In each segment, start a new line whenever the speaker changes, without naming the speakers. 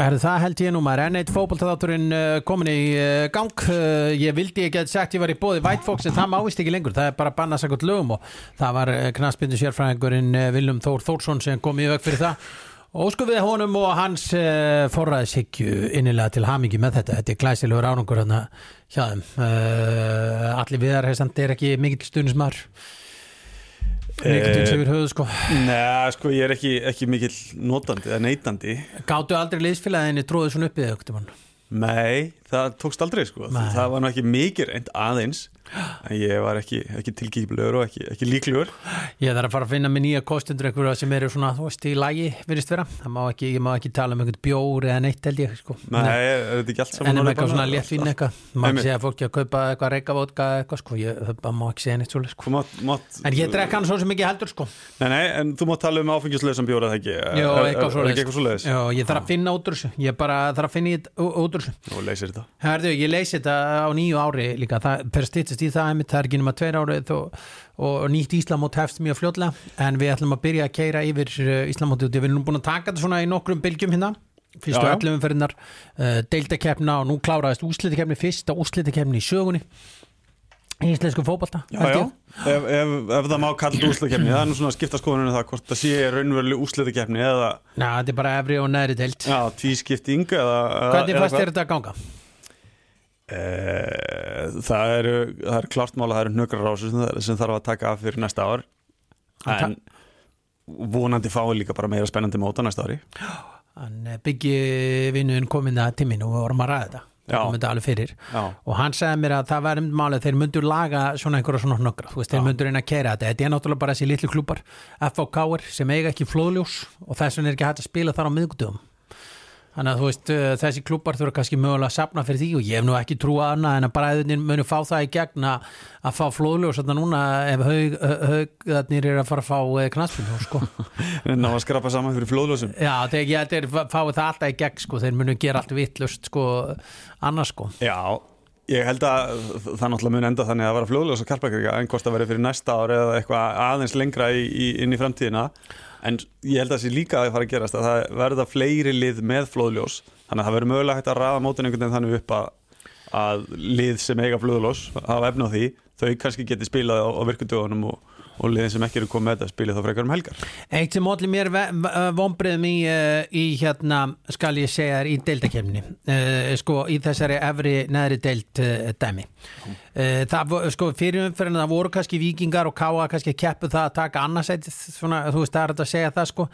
Er það held ég nú maður. Enn eitt fótballtáturinn uh, komin í uh, gang. Uh, ég vildi ekki að sagt ég var í bóði White Fox en það mávist ekki lengur, það er bara bannað sakot lögum og það var knaspindu sérfræðingurinn Viljum Þór Þórsson sem kom í veg fyrir það. Og sko við honum og hans uh, forræðishyggju innilega til hamingi með þetta, þetta er glæsilegur ánungur hérna hjá þeim. Allir viðar er ekki mikill stunismar mikill
Eh,
við höfðu sko.
Nei, sko, ég er ekki, ekki mikill notandi eða neytandi
Gáttu aldrei liðsfélaginu tróðu svona uppið þau
Nei, það tókst aldrei, sko.
Nei.
Það var nú ekki mikið reynd aðeins en ég var ekki, ekki tilgýflegur og ekki, ekki líklegur.
Ég þarf að fara að finna með nýja kostundur einhverja sem eru svona, þú veist, í lægi virðist vera, það má ekki, ég má ekki tala um einhvern bjór eða neitt held ég sko.
Nei, er þetta ekki allt saman
en um eitthvað svona léttvín eitthvað? má ekki segja að fólki að kaupa eitthvað reykavótka eitthvað sko, ég það má ekki segja neitt svolítið sko.
Mátt, mátt,
en ég drekka hann svo sem ekki heldur sko.
Nei, nei, en þú mátt tala um áfengislausan bjóra Er- er- er
að að finna í- það það er ekki nema tveir árið og, og nýtt Íslamót hefst mjög fljótlega en við ætlum að byrja að keira yfir Íslamóti við erum nú búin að taka þetta svona í nokkrum bylgjum hérna fyrstu
Já, já.
11 umferðinar uh, deildakeppna og nú kláraðist úslitakeppni fyrsta úslitakeppni í sögunni í íslensku ég.
ef, ef, ef það má kalla úslitakefni það er nú svona skipta skoðunum það hvort það sé raunveruleg úslitakefni eða
þetta er bara efri og neðri deild
já, tvískipting eða,
Hvernig fannst þér þetta að ganga?
Eh, það eru það er klart mál að það eru hnökrar á þessu sem, þarf að taka af fyrir næsta ár. En vonandi fáið líka bara meira spennandi mót á næsta ári.
Hann eh, byggi vinnuðin komin það til mín og vorum að ræða þetta. Og hann sagði mér að það væri um málið þeir myndur laga svona einhverja svona nokkra þú veist, þeir myndur reyna að keira þetta. Þetta er náttúrulega bara þessi litlu klúpar FOK-er sem eiga ekki flóðljós og þess vegna er ekki hægt að spila þar á miðgudöfum þannig að þú veist, uh, þessi klúpar þurfa kannski mögulega að sapna fyrir því og ég hef nú ekki trúað annað en að bræðunir munu fá það í gegn að, að fá flóðljós þarna núna ef haugarnir er að fara að fá uh, knaspinu sko.
ná að skrapa saman fyrir flóðlösum
já, þegar ég þeir fáið það alltaf í gegn sko. þeir munu gera allt vittlust sko, annars sko
Já, ég held að það náttúrulega mun enda þannig að vera flóðljós og karpakriga en hvort það verið fyrir næsta ár eða eitthvað aðeins lengra í, í, inn í framtíðina en ég held að það sé líka að fara að gerast að það verða fleiri lið með flóðljós. Þannig að það verður mögulega hægt að raða mótin einhvern veginn þannig upp að, að lið sem eiga flóðljós hafa efna á því. Þau kannski geti spilað á, á virkundögunum og, og liðin sem ekki eru komið með þetta spilið þá frekar um helgar.
Eitt sem allir mér vonbriðum í, í hérna, skal ég segja þér, í deildakefni uh, sko, í þessari efri neðri deild dæmi. Uh, það, sko, fyrir umferðinu það voru kannski vikingar og káa kannski keppu það að taka annarsætið, svona, þú veist, það er hægt að segja það, sko.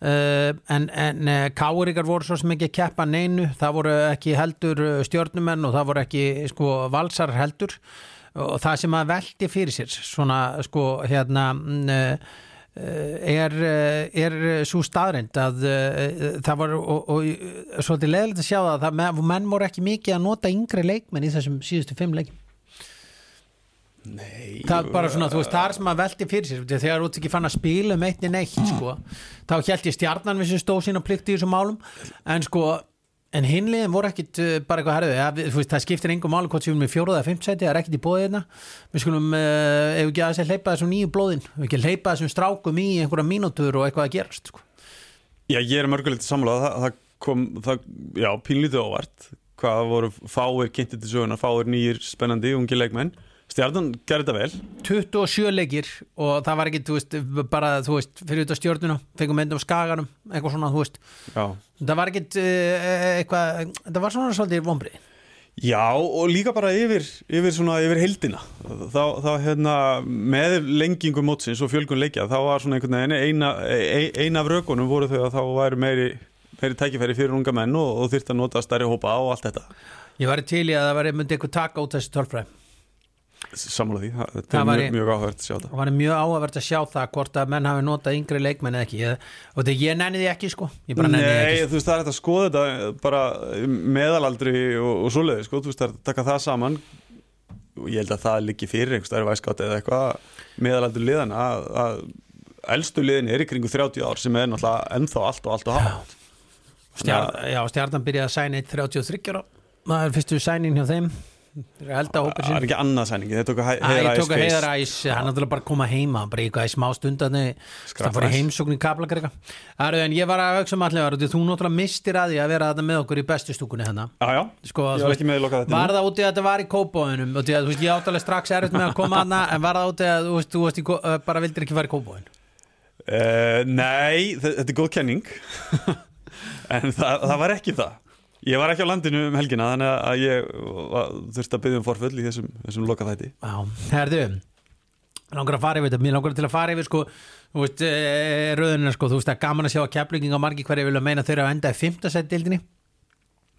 En, en káuríkar voru svo sem ekki keppa neinu, það voru ekki heldur stjórnumenn og það voru ekki, sko, valsar heldur og það sem að veldi fyrir sér svona sko hérna mm, eh, er, eh, er svo staðrind að eh, það var og, og svolítið leðilegt að sjá það að menn- voru ekki mikið að nota yngri leikmenn í þessum síðustu fimm leikim
Nei
það er bara svona, þú veist, það er sem að veldi fyrir sér þegar ert ekki fann að spila um eitt en eitt sko, þá held ég stjarnan við sem stóð sína plikt í þessum málum en sko, en hinliðin voru ekkit uh, bara eitthvað herðu, ja, við- veist, það skiptir engum máli hvort sem við erum í fjóruða eða fimmtsæti, það er ekkit í bóðið hérna. Við skulum, uh, ef ekki að þessi hleypa þessum nýju blóðin, ef ekki hleypa þessum strákum í einhverja mínútur og eitthvað að gerast sko.
Já, ég er mörgulegt sammála það, það kom, það, já, pínlítið óvart. Hvað voru fáir kynntir til söguna fáir nýjir spennandi, ungi leikmenn Stjarnan gerði þetta vel.
27 leikir og það var ekki, þú veist, bara, þú veist, fyrir af stjórnuna, fengum myndum skaganum, eitthvað svona, þú veist.
Já,
það var ekkit uh, eitthvað, það var svona svolítið vombrið
já og líka bara yfir, yfir svona, yfir heldina þá, þá hérna, með lengingu mótsins og fjölgun leikja, þá var svona einhvern veginn eina, ein, eina af rökunum voru þau að þá væri meiri, meiri tækifæri fyrir unga menn og, og þyrfti að nota stærri hópa og allt þetta.
Ég var til í að það var myndi eitthvað taka út þessi tölfræð
Sammála því, það, þetta
Það
er mjög, mjög áhverð að sjá þetta.
Það var mjög áhugavert að sjá það hvort að menn hafi notað yngri leikmenn eða ekki. Ég, og þetta ég nenni því ekki sko.
Nei,
ekki.
þú veist það er hægt að skoða þetta bara meðalaldri og, og svoleiði sko, þú veist það er að taka það saman. Og ég held að það liggi fyrir einhvers það er væskátt eða eitthvað. Meðalaldri liðan að, að elstu liðin er í kringu 30 ár sem er náttúrulega ennþá allt og allt og hátt.
Já, stjarnan byrjaði að sæna 1.33 ára. Það er fyrstu sænin hjá þeim Að
það er ekki annað sæningi, þeir
tók að heiðar æs, hann er náttúrulega bara að koma heima bara í eitthvað í smá stund að það fór í heimsókn í Kaplakrika en ég var að auksa um allir þú náttúrulega mistir að því að vera þetta með okkur í bestu stúkunni hérna.
Já,
sko,
var
það úti að þetta var í að veist, ég áttalega strax erfitt með að koma hana en var það úti að þú veist, þú veist, bara vildir ekki fara í kópóin?
Uh, Nei, þe- þetta er góð kenning. En það, það var ekki það Ég var ekki á landinu um helgina Þannig að ég þurfti að byggja um forfull í þessum, þessum loka þætti
Já, herðu langar að fara yfir þetta, mér langar til að fara yfir sko, þú veist, e, röðunina sko, þú veist, er gaman að sjá að keflingin á margi hverju vilja meina þeirra að enda í fimmtasætt dildinni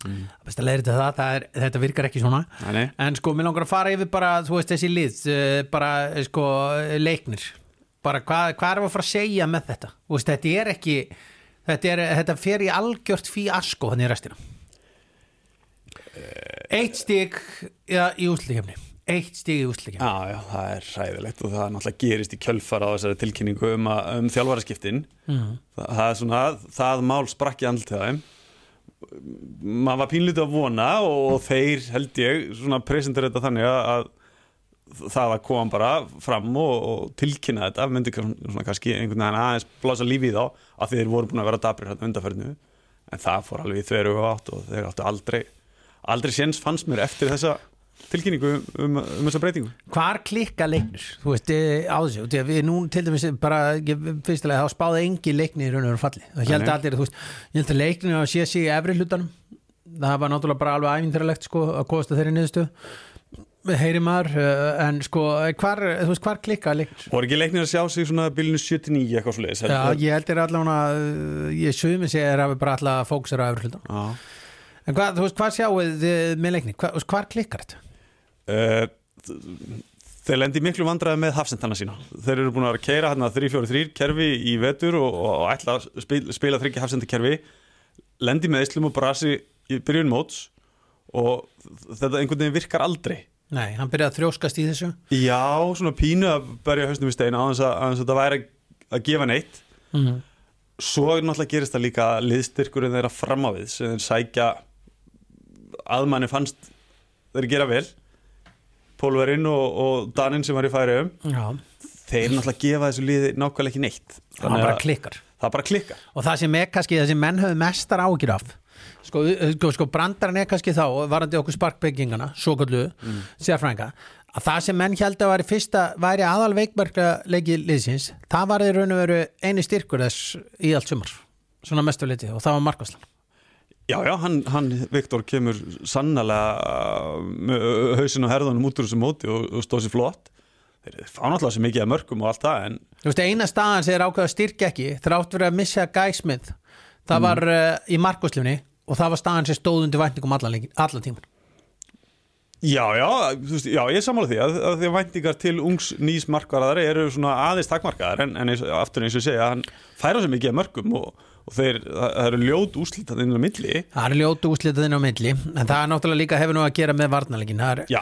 mm. best að leiðri til það, það er, þetta virkar ekki svona.
Nei,
en sko, mér langar að fara yfir bara, þú veist, þessi lið eh, bara, eh, sko, leiknir. Bara hvað, hvað er að fara að segja með þetta? Veist, þetta er ekki þetta, er, þetta fer í algjört fíasko þannig í restina eitt stig ja, í úslikefni eitt stig í úslikefni
Já, já, það er ræðilegt og það náttúrulega gerist í kjölfar á þessari tilkynningu um, um þjálfaraskiptin.
Mm.
það, það er svona, það mál sprakk í andlitið á þeim. Maður var pínlítið að vona og þeir held ég svona presentur þetta þannig að, að það að koma bara fram og, og tilkynna þetta. Myndi svona kannski einhvern veginn aðeins blása lífi í þá að þeir voru búin að vera dabrir hérna undarferðinu en það fór alveg í þveru og átt og þeir áttu aldrei aldrei séns fannst mér eftir þessa tilkynningu um, um, um þessa breytingu.
Hvar klikka leiknir? Þú veist, eh, á þessu, því að við nú til dæmis bara, fyrstilega, þá spáði engi leiknir í raun og veru falli, það held allir þú veist, ég held að leiknir að sig í efri hlutanum. Það var náttúrulega bara alveg æfinþæralegt sko, að kosta þeirri niðurstu heyri maður, eh, en sko hvar, þú veist, hvar klikka leiknir?
Voru ekki leiknir að sjá sig svona bilinu 79 eitthvað svo leiðis
Já, ég held er allavega ég sumi sér að við bara fókusar á efri hlutan
Já.
En hvað, þú veist, hvað sjáuð þið með leikni, hvað, hvar klikkar þetta?
Uh, þeir lendi miklu vandræði með hafsendana sína. Þeir eru búin að keira hérna 3-4-3 kerfi í vetur og, og ætla að spila, spila þryggja hafsendakerfi. Lendi með Íslum og Brasi í byrjun móts og þetta einhvern veginn virkar aldrei.
Nei, hann byrjaði að þrjóskast í þessu.
Já, svona pínu að berja hausnum í stein á þess að, að þetta væri að gefa neitt.
Mm.
svo náttúrulega gerist það líka liðstyrkurinn þeirra fram á við sem þeir sækja aðmanni fannst þeir gera vel. Pólverinn og, og Daninn sem var í færiðum
Já,
þeir náttúrulega gefa þessu liði nákvæmlega ekki neitt.
Hann bara klikkar.
það bara klikkar.
Og það sem er kannski það sem menn höfðu mestar ágjur af sko, sko, sko brandaran er kannski þá varandi okkur sparkbyggingana, svo kallu mm. sérfrænga, að það sem menn held að væri fyrsta, væri aðal veikbarka leiki liðsins, það var í raun og veru eini styrkur þess í allt sumar svona mestu liti og það var Markvarslan
já já, hann, hann Viktor kemur sannlega með hausin og herðunum út úr þessu móti og, og stóð sér flott. Þeir, fá náttúrulega sér mikið að mörgum og allt það en
Þú veist, eina staðan sem er ákveða styrk ekki þrátt verið að missa Gæsmið það var uh, í Markvarslunni og það var staðan sem stóð undir væntingum allan, allan tíman
já já, þú veist, já ég sammála því að, að því að væntingar til ungs nýs markvarðari eru svona aðeins takkmarkaðar en, en aftur eins og segja, hann færa sér mikið að mörgum og, og þeir, það, það eru ljót úslítað inn á milli.
Það er ljótu úslitað inn á milli. En það er náttúrulega líka hefur nú að gera með varnarleikin það er
já,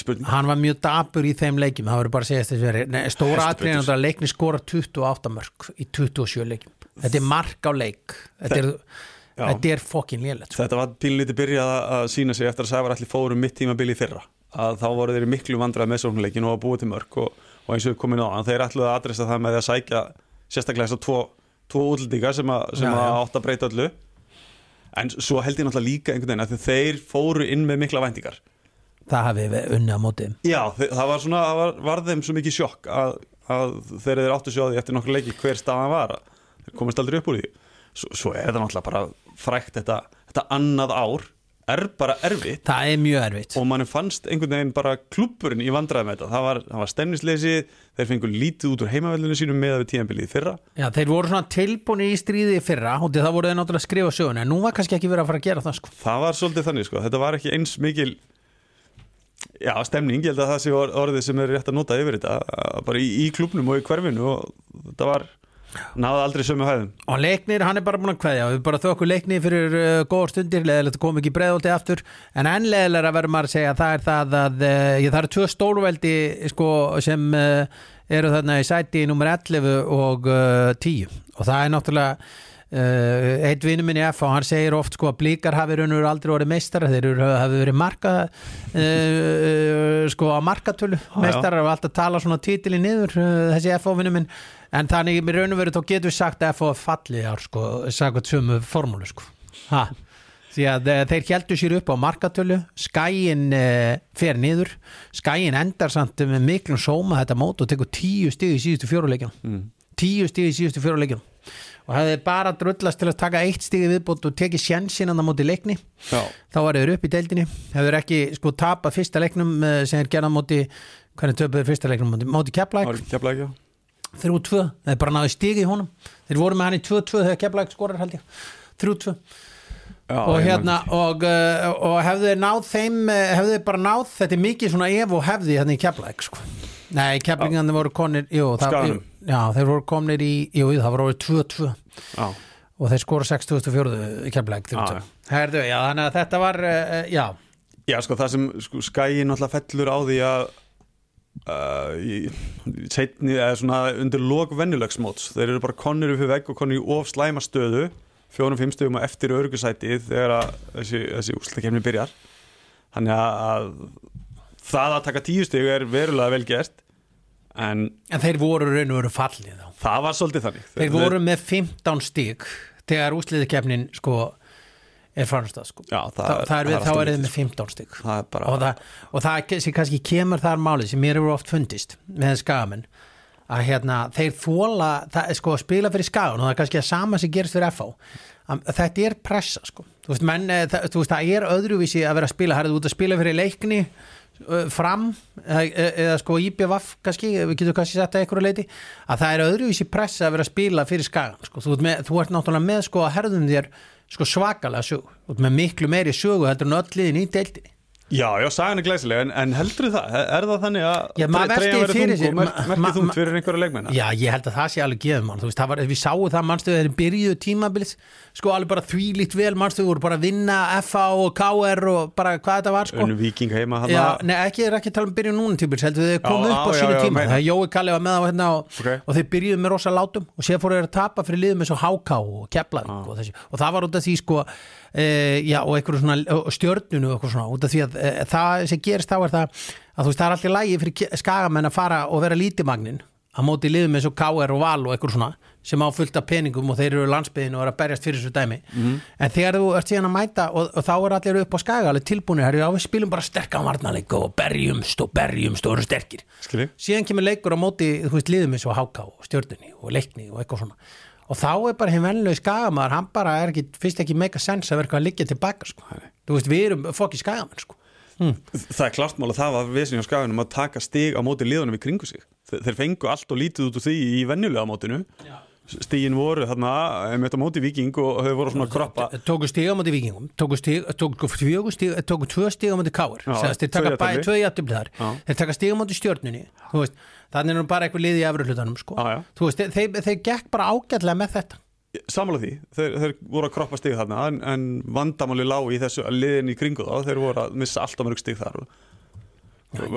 spurning.
Hann var mjög dapur í þeim leikjum. Það voru bara að segja þess að Nei, stóra
Heldur
atriðin að leikni skora 28 mörg í 27 leikjum. Þetta er mark á leik. Þetta er, þetta er fokkin lélætt sko.
Þetta var pínlítið byrjað að sína sig eftir að Sævar allir fórum mitt tímabili í fyrra. Að þá voru þeir í miklu vandrað með sóknuleikin og að búa til mörg og, og tvo, útlendinga sem, að, sem
Já, já.
að átt að breyta öllu. En svo held ég náttúrulega líka einhvern veginn að þeir fóru inn með mikla væntingar.
Það hafi við unni á móti.
Já, það var svona, var, var þeim svo mikið sjokk að, að þeir þeir áttu sjóði eftir nokkur leiki hver staðan var þeir komist aldrei upp úr því. Svo, svo er það náttúrulega bara frækt þetta, þetta annað ár er bara erfitt.
Það er mjög erfitt.
Og mann fannst einhvern veginn bara klubburinn í vandræði með þetta. Það var, var stemnisleysi, þeir fengur lítið út úr heimavellinu sínum með við tíðanbilið fyrra.
Já, þeir voru svona tilbúin í stríði fyrra og það voru þeir náttúrulega að skrifa söguna en nú var kannski ekki verið að fara að gera það sko.
það var svolítið þannig sko, þetta var ekki eins mikil já, stemning ég held að það sé or- orðið sem er rétt að nota yfir þetta að bara í, í klubnum og í hverfinu og þetta var, náði aldrei sömu hæðum.
Og leiknir, hann er bara búin að kveðja. Við bara þökkum leiknir fyrir uh, góðar stundir. Leðilegt að koma ekki breiðolti aftur. En enn leðilega verður maður að segja að það er það að uh, það eru tvö stórveldi sko, sem uh, eru þarna í sæti nummer 11 og uh, 10 og það er náttúrulega Uh, eitt vinnu minn í F og hann segir oft sko að blíkar hafi raun og aldrei orðið meistara þeir hafi verið marka uh, sko á markatölu.
Já.
meistarar og alltaf tala svona titili niður uh, þessi F vinnu minn en þannig með raun og veru þá getur við sagt að F falli ár sko, sagðið sömu formúlu sko. Ha. því að uh, þeir heldur sér upp á markatölu skæin uh, fer niður. Skæin endar samt með miklum sóma þetta mót og tekur tíu stig í síðustu fjóruleikjum.
Mm.
tíu stig í síðustu fjóruleikjum. Og hefði bara drullast til að taka eitt stig í viðbót og tekið sjensin annar móti leikni
Já,
þá var þeir upp í deildinni. Hefur ekki sko tapað fyrsta leiknum eh, sem er gerðan móti hvernig töpuðu fyrsta leiknum móti, móti Keflæk
það
þeir bara náðu stig í honum. Þeir voru með hann í 2-2 þegar Keflæk skorar held ég. Þrjú tvö
Já,
og
ég
hérna og, uh, og hefðu þeir náð þeim eh, hefðu þeir bara náð, þetta er mikið svona ef og hefði hérna í Keflæk sko. nei, Keflingarnir voru konir jú, það, já, þeir voru komnir í jú, það voru orðið 2-2
Já,
og þeir skora 6004 í Keflæk þannig að þetta var uh, já,
Já, sko, það sem sko, skæin náttúrulega fellur á því að uh, í, setni, eða svona undir lok venjulegsmóts, þeir eru bara konir upp fyrir vegg og konir í of slæma stöðu fjórum-fimm stöðum og eftir örgusætið þegar að þessi, þessi úrslutakefni byrjar. Þannig að, að það að taka tíu stöðu er verulega vel gert en
en þeir voru raun og veru fallið þá.
Það var svolítið þannig.
Þeir voru með 15 stík þegar úsliðikefnin sko er framstað sko.
Já, það,
Þa, það er við, þá er
lítið,
með 15 stík
sko. það er bara
og það, og það sem kannski kemur þar málið sem mér hefur oft fundist með skagamenn að hérna þeir þóla það er sko að spila fyrir skagan og það er kannski að sama sem gerist fyrir FH þetta er pressa sko. Þú veist, menn, eh, það, þú veist það er öðruvísi að vera að spila, það er út að spila fyrir leikni fram eða, eða sko IBVF kannski, við getum kannski sett að einhverju leiti að það er öðruvísi pressa að vera að spila fyrir skagan sko, þú, þú ert náttúrulega með sko að herðum þér sko svakalega þú ert með miklu meiri sögu heldur en öll liðin í deildinni
Já, já, sagan er glæsileg, en, en heldur það? Er það þannig að
Já, maður
treyjan
veltir
verður
fyrir
þung
sér,
og merkið þungt fyrir einhverja leikmenna?
Já, ég held að það sé alveg mann, þú veist, það var, við sáum það mannstöðu þeir byrjuðu tímabilið, sko alveg bara þvílíkt vel, mannstöðu voru bara að vinna FA og KR og bara hvað þetta var, sko.
Önnu viking heima hann
Já, nei, ekki, er ekki að tala um byrjun núna tímils, heldur þið komið upp á sínu tíma, það er Jói Kalli var með á hérna og,
Ok.
og þeir byrjuðu með rosa látum og sér fóru þeir að tapa fyrir liðum eins og HK og Keflavík og þessi, og það var út af því sko, e, já, og einhverju svona stjörnunu og eitthvað svona, út af því að e, það sem gerist þá er það að þú veist, það er alltaf lægi fyrir skagamenn að fara og vera lítimagnin að móti liðum eins og KR og Val og eitthvað svona sem á fullt af peningum og þeir eru landsbyðin og eru að berjast fyrir þessu dæmi. En þegar þú ert síðan að mæta og, og þá er allir upp á skaga alveg tilbúinir, herri, já við spilum bara sterkan varnarleik og berjumst og berjumst og eru sterkir.
Skilji?
síðan kemur leikur á móti þú veist, liðum eins og háká og stjörnunni og leikni og eitthvað svona og þá er bara hinn venlega skagamæður hann bara er ekki, fyrst ekki make a sense að vera eitthvað að liggja tilbaka sko. þú veist, við erum fokki skagamenn sko.
Það er klart mál að það var vesinni á skagunum að taka stig á móti liðunum í kringu sig. Þeir, fengu allt og lítið út úr því í venjulega mótinu. Stigin voru þarna, einmitt á móti viking og þau voru svona kroppa.
tóku stig á móti vikingum tóku, stig, tóku, fjögur stig, tóku tvö stig á móti káir
Já,
þeir taka bæði tvö
Já.
þeir taka stig á móti veist, þannig er nú bara eitthvað liði í efru hlutanum sko. Þeir, þeir, þeir gekk bara ágætlega með þetta.
Samála því, þeir, þeir voru að kroppa stig þarna en, en vandamáli lág í þessu liðin í kringu þá, þeir voru að missa alltaf mörg stig þar. Og,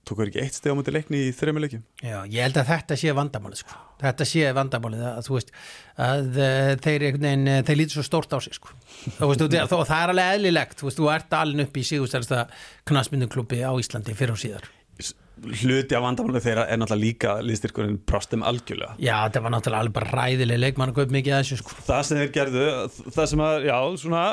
og þeir tókur ekki eitt stig á móti leikni í þreymur leikjum.
Já, ég held að þetta sé vandamálið sko. þetta sé vandamálið að þú veist að uh, þeir, veginn, uh, þeir lítið svo stórt á sig sko. veist, og, og það er alveg eðlilegt þú veist, þú ert alveg upp í sígustælsta knasmynduklubbi á Íslandi fyrir og síðar
Hluti af vandamáli þeirra er náttúrulega líka liðstyrkurinn brostum algjörlega.
Já, þetta var náttúrulega alveg bara ræðileg leikmann að kaup mikið að þessu sko.
það sem þeir gerðu það sem að, já, svona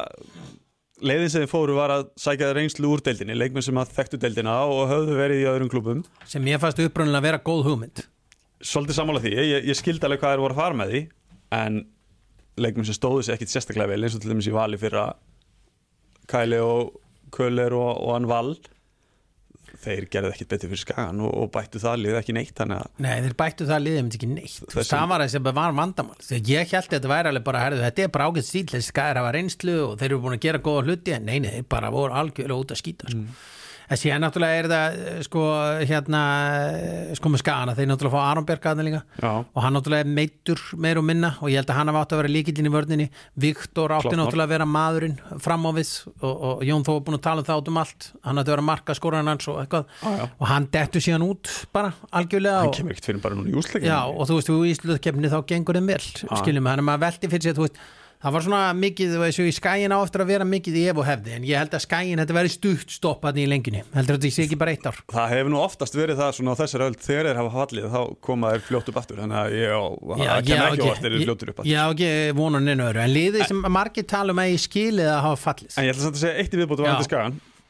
leiðin sem þeir fóru var að sækja reynslu úr deildinni, leikmenn sem að þekktu deildina og höfðu verið í öðrum klubum
sem ég fannst upprunnilega að vera góð hugmynd.
Svolítið sammála því, ég, ég skildi alveg hvað þeir voru að fara með því en leikmenn sem stóðu sér ekkit sérstaklega vel eins og til dæmis í vali fyrir að Kæli og Köller og, og hann Val þeir gerðu ekkit betur fyrir skagan og, og bættu það lið ekki neitt
Nei, þeir bættu það liðið ekki neitt.
Þessum-
það var það sem var vandamál. Þegar ég held þetta væri alveg bara, herðu, þetta er bara ágætt stíl þessi skæðir hafa reynslu og þeir eru búin að gera góða hluti en neini, þeir bara voru algjörlega út að skýta sko. En síðan náttúrulega er það eh, sko hérna eh, sko með skana, þeir náttúrulega fá Aron Björk aðeins líka.
Já,
og hann náttúrulega er meittur meir og minna og ég held að hann hafa átt að vera líkillin í vörninni. Viktor átti
mál.
náttúrulega að vera maðurinn fram á við og, og Jón Þó er búin að tala um það út um allt. Hann átti að vera marka skoran hans og eitthvað.
Já,
og hann dettur síðan út bara algjörlega
Hann kemur ekkert fyrir bara núna í úsleikinu
og þú veist, þú í Það var svona mikið, þú veist, í skæin á eftir að vera mikið í ef og hefði, en ég held að skæin þetta verið stutt stoppað í lengjunni heldur að þetta sé ekki bara eitt ár?
Það hefur nú oftast verið það svona á þessari öll þegar þeir hafa fallið þá koma þeir fljótt upp aftur þannig að ég á, kemur ekki óvart þeir fljóttur upp aftur.
Já, ekki vonar neina öru, en liðið sem margir tala um að ég skilið að hafa fallið.
En ég ætla samt að segja eitt í viðbútu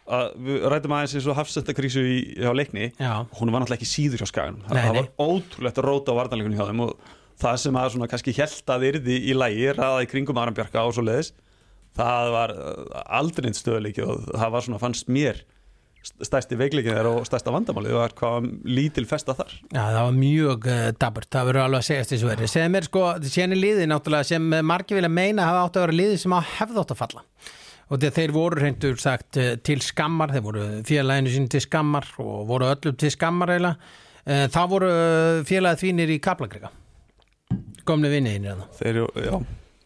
að við rætum aðeins eins og hafsettakrísu hjá leikni.
Já,
hún var náttúrulega ekki síður hjá skagan það var ótrúlegt að róta á vartanleikunni hjá þeim og það sem að svona kannski held að yrði í lægi ræða í kringum Aran Bjarka og svo leiðis það var uh, aldrei neitt stöðleiki og það var svona fannst mér stærsti veikleikin þeirra og stærsta vandamálið var hvað lítil festa þar
Já, það var mjög uh, daburt, það verður alveg að segja þessu verið. Sem er sko, sem er liðið náttúrulega sem margir vilja meina hafa átt að vera liðið sem hefði átt að falla. Og þeir voru reyndur sagt eh, til skammar, þeir voru félaginu sín til skammar og voru öllum til skammar eiginlega. Eh, Það voru félagið þínir í Kaplakrika. Komni vinniðinir það.
þeir eru, já,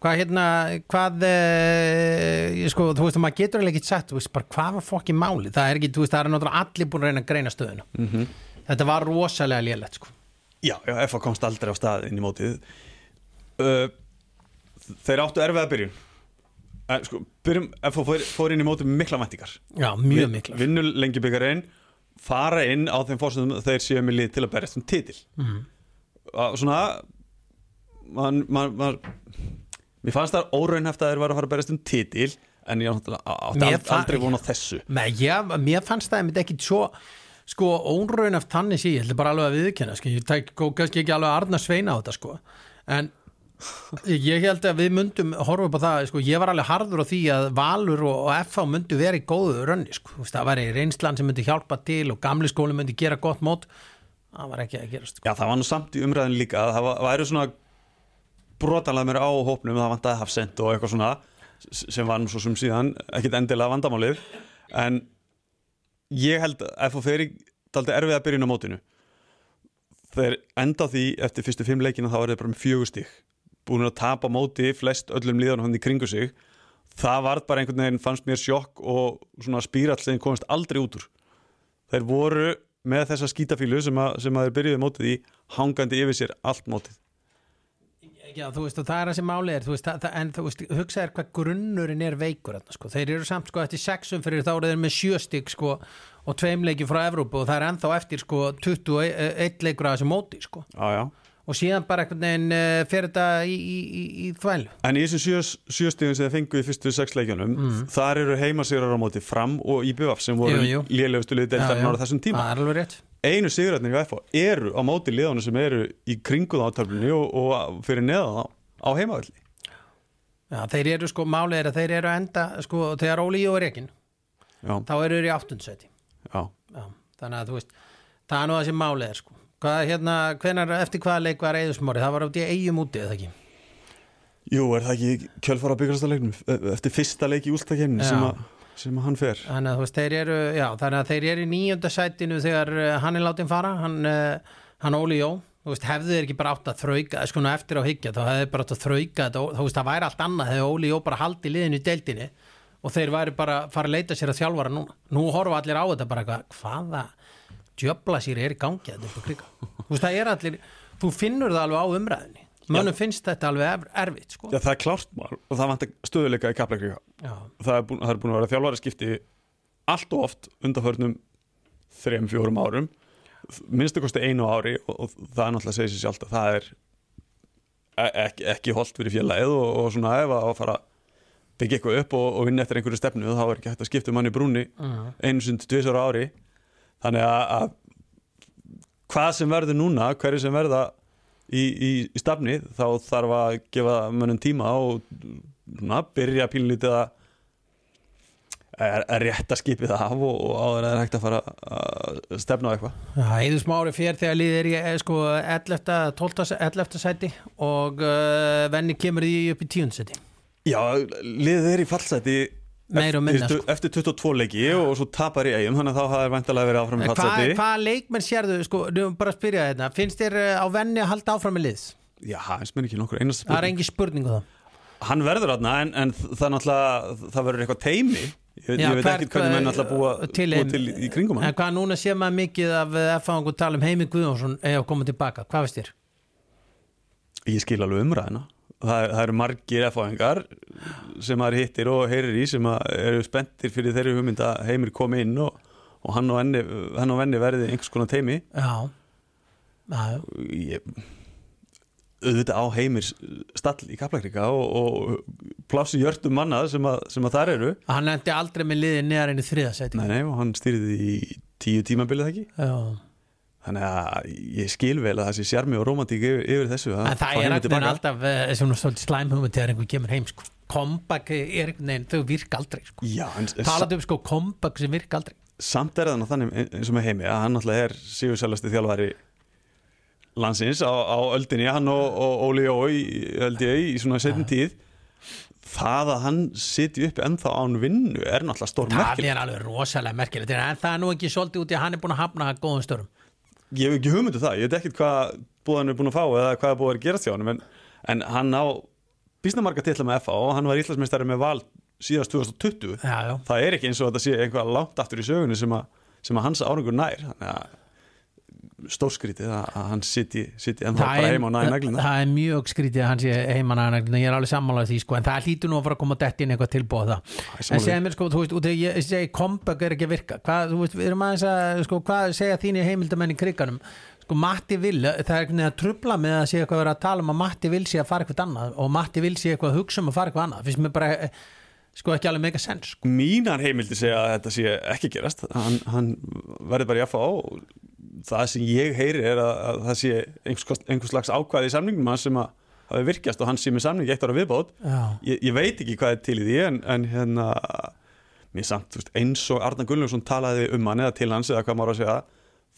Hvað hérna, hvað, e, sko, þú veist, maður getur alveg ekki sagt, þú veist, bara hvað var fokki máli? Það er ekki, þú veist, það er náttúrulega allir búin að reyna að greina stöðuna.
Mhm.
Þetta var rosalega lélegt, sko.
já, já FA komst aldrei á stað inn í mótið uh, þeir áttu erfiða byrjun en, sko, byrjum, FA fór, fór inn í mótið mikla væntingar
Já, mjög mikla.
vinnu lengi byggarinn fara inn á þeim fórsöndum að þeir séu með lið til að berjast um titil
Mhm.
og svona man, man, man, mér fannst það óraunhæft að þeir var að fara að berjast um titil en ég átti
Mér
aldrei von á þessu
já, mér fannst það einmitt ekki svo sko, ónraun af tannis í, ég ætla bara alveg að viðkjanna sko, ég tæk kannski ekki alveg að arna sveina á þetta sko, en ég held að við myndum horfa upp á það, sko, ég var alveg harður á því að Valur og, og FH myndu vera í góðu rönni, sko, það væri reynslan sem myndi hjálpa til og gamli skóli myndi gera gott mót, það var ekki að gerast sko.
Já, það var nú samt í umræðin líka að það væru svona brotalega mér á hópnum það vantaði hafsend og eitthvað svona sem var svo sem síðan ekkit endilega vandamálið. En ég held að fer í daldi erfið að byrjun á mótinu. Þeir enda því eftir fyrstu fimm leikina þá er þeir bara með fjögur stík búin að tapa móti flest öllum líðan hann í kringu sig. Það var bara einhvern veginn fannst mér sjokk og svona spírall sem komist aldrei út úr. Þeir voru með þessa skítafílu sem, að, sem að þeir byrjuði mótið í hangandi yfir sér allt mótið
Já, þú veist, og það er það sem máli er, þú veist, það, en þú veist, hugsa er hvað grunnurinn er veikur, þarna, sko, þeir eru samt, sko, eftir sexum fyrir þá eru þeir með sjöstík, sko, og tveim leiki frá Evrópu og það er ennþá eftir, sko, 21 leikur að þessu móti, sko,
já, já.
og síðan bara einhvern veginn uh, fer þetta í, í, í, í þvælu.
En í þessum sjö, sjöstíðum sem þeir fengu í fyrstu sex leikjunum þar eru heimasýrar á móti fram og IBF sem voru
Mm.
Lélegustu liði deildarinn ára þessum tíma Einu sigurarnir í FH eru á móti liðanum sem eru í kringu þá átöflunni og, og fyrir neðan þá á heimavalli
Já, þeir eru, sko, máli er að þeir eru að enda, sko, þegar Óli er ekki,
já,
þá eru þeir í.
Já,
þannig að þú veist það er nú það sem málið er sko. Hvað, hérna, hvenar, eftir hvaða leik var Eðusmári það var átti eigum úti eða ekki?
Jú, er það ekki kjölfara byggjastalegnum eftir fyrsta leik í úlstakemni
Já.
sem, að- sem að hann fer.
Þannig að veist, eru, já, þannig að þeir eru í nýjönda sætinu þegar uh, hann er látin fara. Hann, uh, hann Óli Jó veist, hefðu þeir ekki bara átt að þrauka sko nú eftir á hyggja, þá hefðu bara átt að þrauka þú veist, það væri allt annað þegar Óli Jó bara haldi liðinu í deildinni og þeir væri bara að fara að leita sér að þjálfara núna. Nú horfa allir á þetta bara hvaða djöbla sér er í gangi þetta er allir, þú finnur það alveg á umræðinni mönnum finnst þetta alveg erf- erfitt sko.
Já, það er klárt mál og það vantar stöðuleika í kapleika
Já.
það er búin, það er búin að vera þjálfari skipti allt og oft undanförnum þrem, fjórum árum minnstu kosti einu ári og, og það er náttúrulega að segja sér sjálft að það er e- ekki, ekki holdt fyrir félagið og, og svona ef að fara byggja eitthvað upp og, og vinna eftir einhverju stefnu þá er ekki hægt að skipta um hann í brúni
Mhm.
einu sund tvisar ári þannig að, að hvað sem verður núna, hverju sem verða í, í, í stafni þá þarf að gefa mönnum tíma og svona, byrja pínlítið að að að rétta skipið af og, og áður það er hægt að fara að stefna á eitthvað
Já, Eður Smári fér þegar liðið er í eh, sko 11. 12. 11. sæti og uh, venni kemur því upp í 10. sæti
Já, liðið er í fallseti
meir og minna
eftir,
sko.
eftir 22 leiki og svo tapar í eigum þannig að þá hafði vantilega verið áfram í
Hvað
fallseti
hva leikmenn sérðu, sko, nú bara að spyrja þetta finnst þér eh, á venni að halda áfram með liðs?
Já, hans minn ekki nokkur
Það er
spurning
engi spurningu það.
Hann verður þarna en, en það náttúrulega það verður eitthvað teimi Ég,
Já,
ég veit ekki hvernig menn náttúrulega búa
til
til, búa til í, kringum
En
hann
hvað núna sé maður mikið af F-fangu tala um Heimi Guðjónsson eða koma tilbaka, hvað veist þér?
Ég skil alveg umræðina Það, það eru margir erfáingar sem maður hittir og heyrir í sem eru spenntir fyrir þeirri hugmynd að heimir komi inn og, og hann og enni, hann og enni verði einhvers konar teimi
Já, já,
ég, auðvitað á heimir stall í Kaplakrika og, og plássi hjörtum manna sem sem að þar eru.
Hann endi aldrei með liðið neðar inn í þriðasæti
nei, nei, og hann stýrði í tíu tímabilið ekki?
Já
þannig að ég skil vel að það sé sjarmi og romantík yfir, yfir þessu að
En það er einhvern
tilbaka.
alltaf eh, svona svolítið slæm hugmynd þegar einhver kemur heim sko. Comeback er einhvern veginn, þau virka aldrei sko. Talandi um sko comeback sem virka aldrei.
Samt er það þannig eins og með heimi að hann náttúrulega er sigursælasti þjálfari landsins á, á öldinni, hann og, og Óli Jó í, held ég, í svona setjum tíð. Það að hann sitji uppi ennþá án vinnu er náttúrulega stór
Það
merkil
er alveg rosalega merkilegt. En það er nú ekki svolítið út í að hann er búin að hafna góðum störum
ég hef ekki hugmyndu það, ég veit ekkert hvað búðan er búin að fá eða hvað er búið að gera hann en, en hann á bísnamarka titla með FA og hann var íslandsmeistari með val síðast 2020
Já, já.
Það er ekki eins og þetta sé einhvað langt aftur í sögunni sem að, sem að hans árangur nær. Þannig að stórskrítið að hann sitji, sitji ennþá bara heima og næði naglina
það er mjög skrítið að hann sé heima næði naglina ég er alveg sammálað því sko en það hlýtur nú að fara að koma dætt inn eitthvað tilbúið það.
Er
en segja mér sko, þú veist, af ég, segi comeback er ekki að virka. Hvað, þú veist, við erum aðeins að sko, hvað segja þínu heimildamenn í kriganum sko Matti vil, það er veginn að trubla með að sé eitthvað að tala um að Matti vil sé að fara eitthvað annað og Matti vil sé eitthvað sko ekki alveg mega sens sko.
mínar heimildi segja að þetta sé ekki gerast. Hann, hann verður bara í að fá og það sem ég heyri er að, að það sé einhvers, einhvers slags ákvæði í samningum sem að hafi virkjast og hann sé með samningi eitt ára viðbót. Ég, ég veit ekki hvað er til í því en, en hérna mér samt, veist, eins og Arna Gunnlaugsson talaði um hann eða til hans eða hvað maður að segja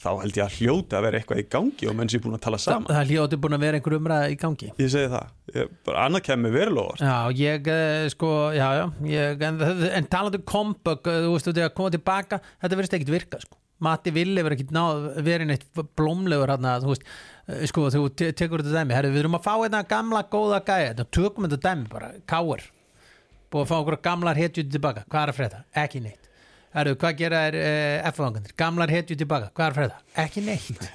þá held ég að hljóta að vera eitthvað í gangi og menn sé búin að tala
það,
saman.
Það er hljótið búin að vera einhver umræða í gangi.
Ég segi það, ég, bara annað kemur verulega
Já, ég eh, sko, já, já ég, en, en talandi um comeback eh, þú veist, þú veist, að koma tilbaka þetta verðist ekkit virka, sko. Matti Ville verið ekkit náð verið neitt blómlegur hérna, þú veist, eh, sko, þú te tekur þetta dæmi, herri, við erum að fá þetta gamla góða gæja, þetta tökum þetta dæmi bara, káir búið að fá okkur gamlar hetjur tilbaka, hvað er að frétta? Ekki neitt Herru, hvað gera er uh, F-fangandir? Gamlar hetjur tilbaka, hvað er að frétta? Ekki neitt.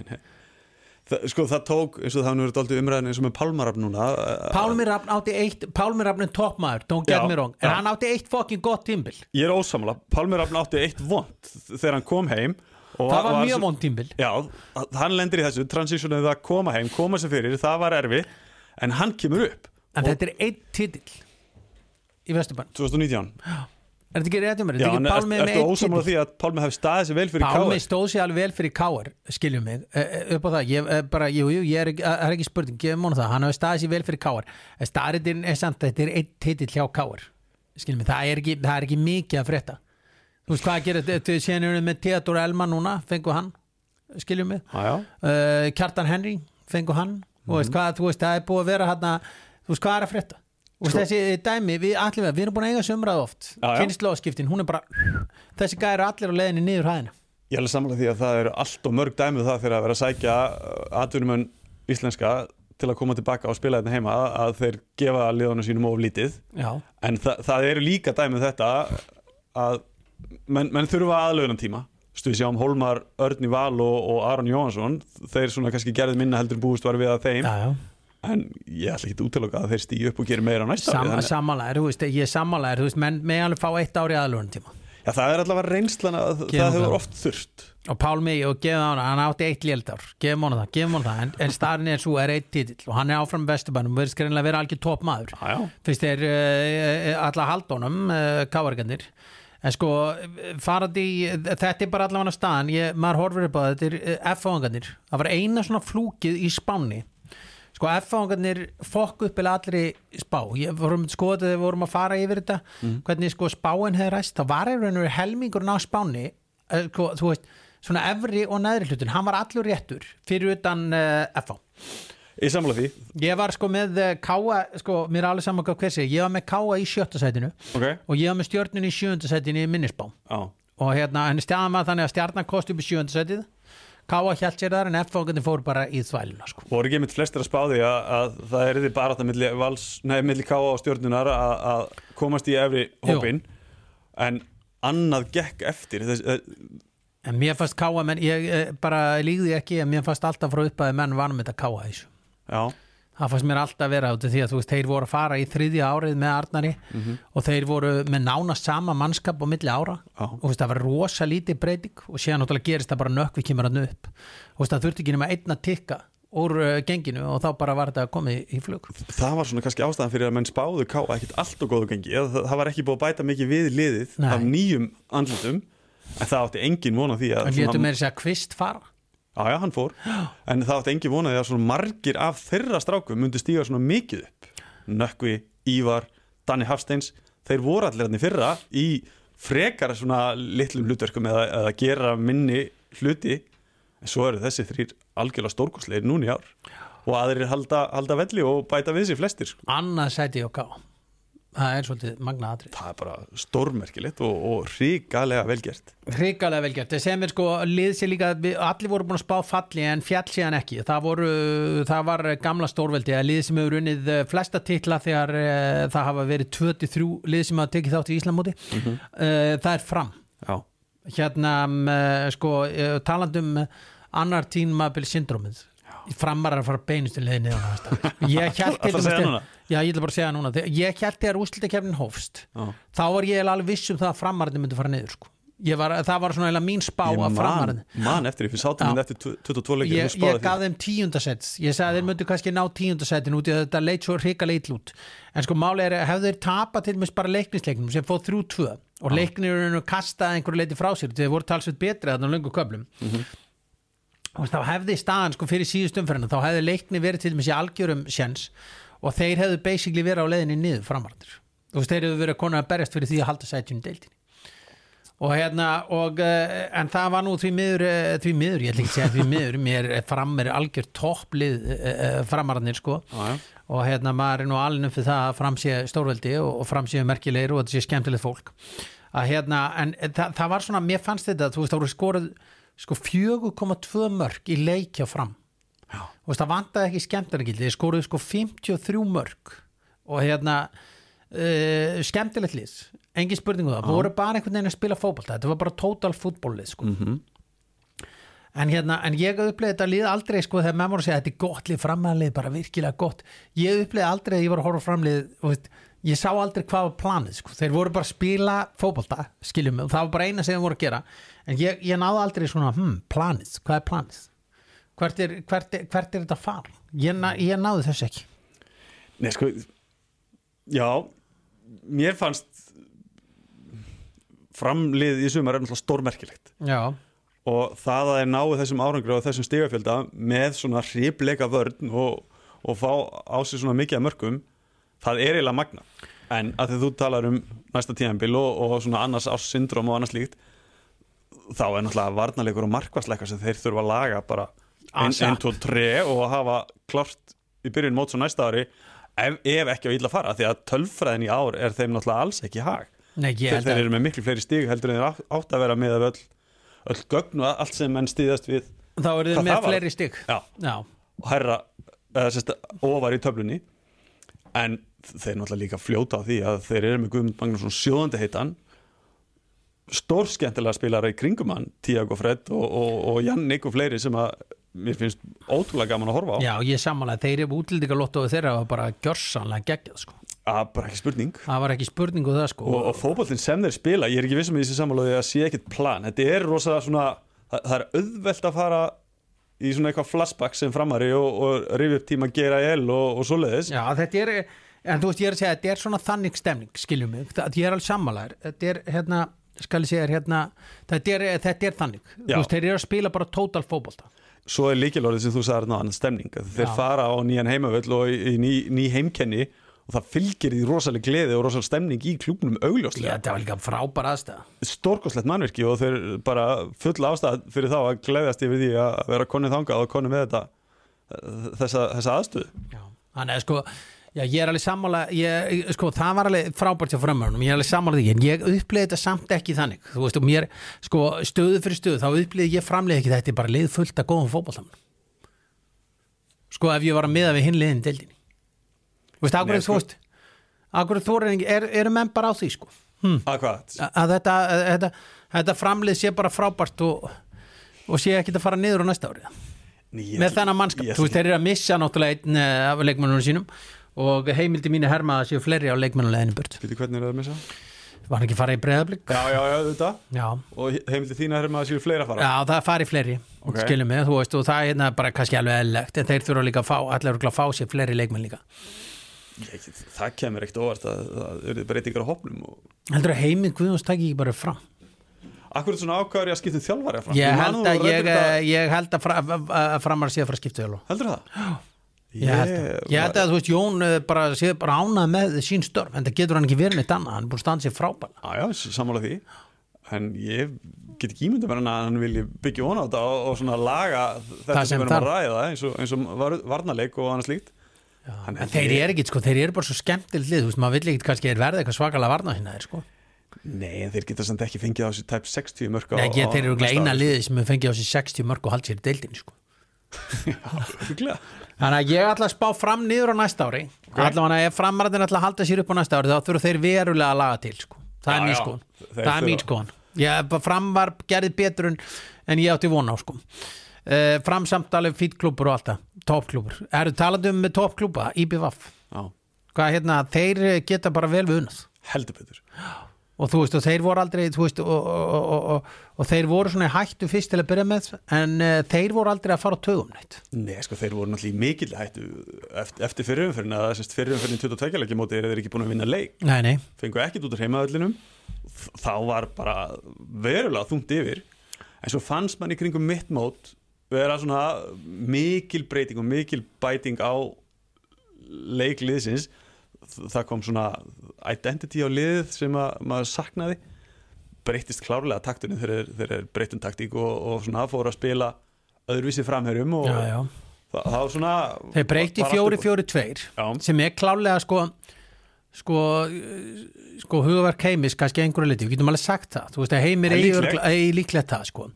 Það, sko það tók, eins og það hann verið daldið umræðin eins og með Pálmaraf núna eh,
Pálmi Rafn átti eitt, Pálmi Rafn er toppmaður, don't get
Já,
me wrong. en
já.
hann átti eitt fokkin gott tímbil
Ég er ósamla, Pálmi Rafn átti eitt vond þegar hann kom heim og
það var mjög
svo-
vond tímbil
Já, hann lendir í þessu, transitionið að koma heim, koma sér fyrir, það var erfi en hann kemur upp
En
Og-
þetta er einn titill í Vesturbann
2019
Er þetta ekki rétt um mér? Er
Já, en
ekki
er,
Pálmi
ertu
titill?
því að Pálmi hefði staðið sér vel fyrir
Pálmi
káir?
stóð sér alveg vel fyrir káar skiljum mig, uh, upp á það ég, uh, bara, jú, jú, ég er er ekki spurning gefum hún það, hann hefur staðið sér vel fyrir káar en staðritin er samt að þetta er einn titill hjá káar skiljum mig, það er ekki, það er ekki mikið að frétta. Þú veist hvað gerir þetta séðan erum við með Theodor Elman núna, fengu hann skiljum mig,
já,
uh, Kjartan Henry fengu hann, og veist hvað þú veist, það er búið að vera hann þú veist hvað er að frétta og
Sko-
þessi dæmi, við, allir við, erum búin að eiga sömrað oft, kynnslóðskiptin hún er bara, þessi gæri allir á leiðinni niður hæðina.
Ég alveg samla því að það eru allt og mörg dæmið það fyrir að vera að sækja atvinnumenn íslenska til að koma tilbaka og spila þetta heima að þeir gefa liðunum sínum of lítið.
Já,
en þa það eru líka dæmið þetta að menn, menn þurfa aðlögunan tíma Stu, við sjáum Hólmar, Örn í Val og, og Aron Jóhansson þeir svona kannski gerðið minna heldur búist var við að þeim.
Já, já.
En ég ætla ekki að útiloka að þeir stýju upp og gera meira á næsta
Sam,
ári
sammálaðir, þú veist, ég er sammálaðir þú veist, menn með alveg fá eitt ári aðlunum tíma
Já, það er allavega reynslan að
Gefum
það hefur oft þurft.
Og Pálmi, og gefum hann, hann átti eitt léldár gefum hann það, gefum hann það. En, en starinn er svo er eitt titill. Og hann er áfram vesturbænum og verður skrinlega að vera algjör topp maður fyrst er uh, alla haldónum uh, káargandir en sko farandi þetta er bara allavega staðan, ég, maður horfir upp á það, þetta er F-fáðangarnir það var eina svona flúkið í spánni sko F-fáðangarnir fokk upp eða allri spá, ég vorum skoðið þegar við vorum að fara yfir þetta hvernig sko spáin hefði ræst, það var einhvern helmingurinn á spánni uh, sko, þú veist, svona efri og neðri hlutin hann var allur réttur fyrir utan uh, F-fá
Ég samla því,
Ég var sko með eh, Káa, sko, mér er alveg saman hvað hver sé Ég var með Káa í sjötta sætinu
ok.
og ég var með stjörnun í sjönda sætinu í minnisbám
Já,
og hérna, henni stjáðan var þannig að stjarnan kosti upp í sjönda sætið Káa hjælt sér þar en F-fókandi fór bara í þvæluna sko.
voru ekki mitt flestir að spá því að, að það er því bara þetta milli, vals, nei, milli káa og stjórnunar að, að komast í efri hópin en annað gekk eftir. Þess, eh,
En mér fannst Káa, menn ég eh, bara líði ekki en mér fannst alltaf frá upp að menn vanum þetta Káa þessu.
Já,
það fannst mér alltaf vera út af því að þú veist, þeir voru að fara í þriðja árið með Arnari og þeir voru með nánast sama mannskap á milli ára.
Já.
og veist, það var rosa lítið breyting og séðan náttúrulega gerist það bara nökkvi kemur hann upp. Og veist, það þurfti ekki nema einn að tikka úr uh, genginu og þá bara var þetta komið í flug.
Það var svona kannski ástæðan fyrir að menn spáðu káa ekkit allt og góðu gengi. Það, það var ekki búið að bæta mikið við liðið
Nei.
af nýjum andlutum en það átti engin vona því að
en létu meira segja kvist fara
Já, já, hann fór. En það átti engin vonaði að svona margir af þeirra strákum myndi stíga svona mikið upp. Nökkvi, Ívar, Danni Hafsteins Þeir voru allir hann í fyrra í frekar svona litlum hlutverkum eða, eða gera minni hluti. En svo eru þessi þrýr algjörlega stórkostlegir núni ár. Og aðrir halda, halda velli og bæta við sér flestir sko.
annað sæti og ká það er svolítið magna atrið
Það er bara stórmerkilegt og, og ríkalega velgert
Hrikalega vel gert, sem er sko lið sér líka, allir voru búin að spá falli en fjall síðan ekki, það voru það var gamla stórveldi, að lið sem hefur unnið eh, flesta titla þegar e, það hafa verið 23 lið sem hafa tekið þátt í Íslamóti, mm það er fram.
Já,
hérna mm, sko, e, talandum annar tímabil syndrómið framar að fara beinustu leiðinni ég held til
Ætlarðu að segja núna?
já, ég ætla bara að segja núna Þegar- ég úrslitakefnin hófst
já.
þá var ég alveg viss um það að framarðin myndi fara niður sko. Ég var, það var svona mín spá
Ég
að framarðin
man eftir því, við sátum
Já.
við eftir 22 leikir
ég, ég gaf þeim tíundasett ég sagði að þeir myndu kannski ná tíundasettin út í að þetta leit svo hrika leit út en sko máli er að hefðu þeir tapað til mér bara leiknisleiknum sem fóð 3-2 og leiknirinn kastaði einhverju leiti frá sér þeir voru talsveit betri þarna á löngu köflum og þá hefði staðan sko fyrir síðust umferðina þá hefði leikni verið til dæmis í algjörum sjens og þeir hefðu basically verið á leiðinni niður framarður og þeir hefðu verið konar að berjast fyrir því að halda sætjum deildinni. Og hérna og, uh, en það var nú því miður uh, því miður, ég ætla ekki að segja því miður mér fram er algjör topplið uh, framarðinir sko.
Já.
og hérna maður er nú alveg fyrir það að fram sé stórveldi og, og fram sé merkilegir og þetta sé skemmtilegt fólk. Að hérna, en það, það var svona mér fannst þetta, þú veist, það voru skorað sko 4,2 mörg í leikja fram.
Já.
og veist, það vantaði ekki skemmtargildi, þeir skoruðu sko 53 mörg og hérna uh, skemmtilegt lið. Engin spurningu það, voru bara einhvern veginn að spila fótbolta. Þetta var bara total fútbollið sko.
Mhm.
en hérna en ég uppleiði þetta lið aldrei sko þegar að segja þetta er gott lið, framhæðlið, bara virkilega gott. Ég uppleiði aldrei að ég var að horfa framlið og veist, ég sá aldrei hvað var planið sko. þeir voru bara að spila fótbolta skiljum mig, og það var bara eina sem þeir voru að gera en ég, ég náði aldrei svona, hm, planið hvað er planið? Hvert er, hvert er, hvert er þetta far? Ég, ég náði þess ekki
Nei, sko, já, mér fannst framlið í sumar er náttúrulega stórmerkilegt
Já,
og það að þeir náu þessum árangri og þessum stigafjölda með svona hripleika vörn og, og fá á sig svona mikið að mörgum, það er eiginlega magna. En að því þú talar um næsta tíðanbíl og, og svona annars ás syndrom og annars líkt, þá er náttúrulega varnarleikur og markvarsleika sem þeir þurfa að laga bara einn,
Asap.
einn, tvo, tre og hafa klart í byrjun móts og næsta ári ef, ef ekki á illa fara því að tölfræðin í ár er þeim náttúrulega alls ekki hag.
Nei, ég
þeir, þeir
að
eru með miklu fleiri stíg heldur en þeir átt- að vera með öll, öll gögn og allt sem menn stíðast við.
Þá eru þið með fleiri
Já, og herra eða, sérst, ofar í töflunni en þeir náttúrulega líka fljóta á því að þeir eru með Guðmund Magnússon sjóðandi heitan stórskemmtilega spilara í kringum hann Tiago Fred og, og, og Jannik og fleiri sem að mér finnst ótrúlega gaman að horfa á.
Já ég samanlega þeir eru útlendingalotto og þeirra var bara gjörsanlega geggjað sko.
að bara ekki spurning.
Það var ekki spurningu það sko.
Og, og fótbollin sem þeir spila, ég er ekki vissum í þessi samanlóði að sé ekkert plan, þetta er rosa svona það, það er auðvelt að fara í svona eitthvað flashback sem framari og, og rifja upp tíma gera el og, og svoleiðis.
Já, þetta er, en þú veist ég er að segja þetta er svona þannig stemning, skiljum mig það, ég er alveg sammálaður, þetta er hérna skal ég segja hérna þetta er, þetta er þannig,
Já.
þú veist, þeir eru að spila bara total fótbolta.
Svo er líkilorðið sem þú sagði þarna annan stemning. Að þeir
Já.
fara á nýjan heimavöll og í, í ný, ný heimkenni og það fylgir því rosaleg gleði og rosaleg stemning í klúknum
Já,
augljóslega
þetta var líka frábæra aðstæða
stórkoslegt mannverki og þeir bara full ástæð fyrir þá að gleðjast yfir því að vera konið þangað og konið með þetta þessa, þessa aðstöðu.
Já, þannig að sko Já, ég er alveg sammála, ég, sko, það var alveg frábært hjá framörunum, ég er alveg sammála því en ég upplýði þetta samt ekki þannig þú veist, og mér, sko, stöðu fyrir stöðu þá upplýði ég framlega ekki þetta veist, akkur
sko-
þú veist akkur þú er, er, eru menn bara á því, sko hm.
að hvað?
að, þetta, þetta, þetta framlið sé bara frábært og, og sé ekki að fara niður á næsta árið með þennan mannskap, þú veist, þeir eru að missa náttúrulega einn eh, af leikmennunum sínum og heimildi mínu herma að séu fleiri á leikmennuleginu burt
Býtu hvernig er það að missa?
var ekki fara í breyðablík
Já, já, já, þetta
já.
Og heimildi þína er maður að séu fleira að fara
já, það fari fleiri
Ok.
skilum mig, þú veist, og það er hérna bara kannski alveg eðlilegt, en þeir þurfa líka að fá allir örugglega að fá sér fleiri leikmenn líka
ég, Það kemur ekkert óvart að það eru breytingar á hopnum og
heldur að heiminn Guðjóns taki ekki bara fram?
Akkur er svona ákvæður að skipta um þjálfari fram?
Ég held að ég,
þetta-
ég held að, fra, að, að framar sé að fara að skipta þjálf
Heldur það?
Ég held, að, ég held að þú veist Jón eh, bara sé bara ánað með sín störf en það getur hann ekki verið neitt annað, hann er búin að standa sér frábæla
Já, já, sammála því. En ég get ekki ímynda mér hann að hann vilji byggja von á þetta og, og svona laga þetta sem við erum að ræða eins og, eins og var, varnarleik og annað slíkt Hann
en þeir eru ekki, sko, þeir eru bara svo skemmtilegt lið, þú veist, maður vill ekki kannski er verða eitthvað svakalega varna þeir, sko
Nei, en þeir geta samt ekki fengið á sér tæp 60 mörg á,
Nei, ég, þeir eru
næsta
eina
ári,
liði sem hefur fengið á sig 60 mörg og hald sér í deildinni, sko
sko. Örugglega.
Þannig að ég ætla að spá fram niður á næsta ári okay. allavega ef framarðin ætla að halda sér upp á næsta ári þá þurfa þeir verulega að laga til sko. það
Já,
er mín
já.
skoðun
Þeir
það er
þurfa-
mín skoðun ég, fram var gerðið betur en, ég átti von á sko. uh, toppklúpur, eru talandi um með toppklúpa IBVF, hérna þeir geta bara vel við unnað
heldur betur.
Og þú veist og þeir voru aldrei veist og, og, og, og, og þeir voru svona hættu fyrst til að byrja með en uh, þeir voru aldrei að fara á tögum neitt.
Nei, sko, þeir voru náttúrulega mikil hættu eftir, eftir fyrirumferðin að fyrirumferðin 22 leikja móti eru þeir ekki búin að vinna leik.
Nei, nei,
fengu ekkit út úr heimaðöllinum þá var bara verulega þungt yfir. En svo fannst mann í kringum mitt mót vera svona mikil breyting og mikil bæting á leikliðsins það kom svona identity á liðið sem að, maður saknaði. Breytist klárlega taktunni þegar þeir er breytun taktík og, og svona fóru að spila öðruvísi framherjum og
já, já.
það, það var svona
Þeir breyti
var allt
fjóri
upp á-
fjóri tveir
Já.
sem er klálega sko sko, sko hugverk heimis kannski einhverju liti, við getum alveg sagt það. Þú veist að heimir
er
eigi
líklegt.
það sko.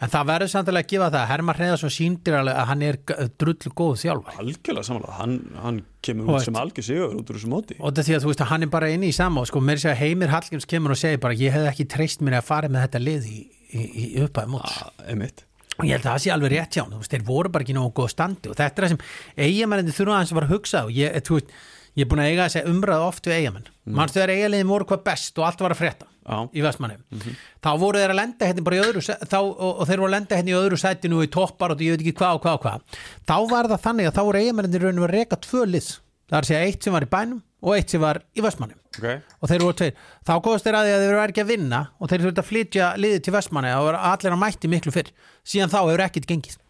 En það verður samtilega að gefa það Herman Hreðarsson síndir alveg að hann er drull góð þjálfar
algjörlega samanlega, hann, hann kemur út sem algjör sigur út úr þessu móti.
Og þetta því að þú veist að hann er bara inni í sama og sko mér sé að heimir Hallgríms kemur og segir bara ég hef ekki treyst mér að fara með þetta lið í, í, í upphæði móts.
Ah,
og ég held að það sé alveg rétt hjá hann þeir voru bara ekki nógu góð standi og þetta er það sem eigamennandi þurfa að fara að hugsa og ég, þú veist, ég er búin að eiga þessi umræða oft við eigamenn mm. mannstu þegar eigaliðin voru hvað best og allt var að frétta
Já.
í Vestmanni þá voru þeir að lenda hérna bara í öðru þá, og, og þeir voru að lenda hérna í öðru sætinu og í toppar og ég veit ekki hvað og hvað og hvað. Þá var það þannig að þá voru eigamennandi raunum að reka tvö lið. Það er að segja eitt sem var í bænum og eitt sem var í Vestmanni
okay.
og þeir voru tveir. Þá komast þeir að því að þeir eru ekki að vinna og þeir þurftu að flytja liðið til Vestmanni og allir að mætti miklu fyrr. Síðan þá hefur ekkit gengið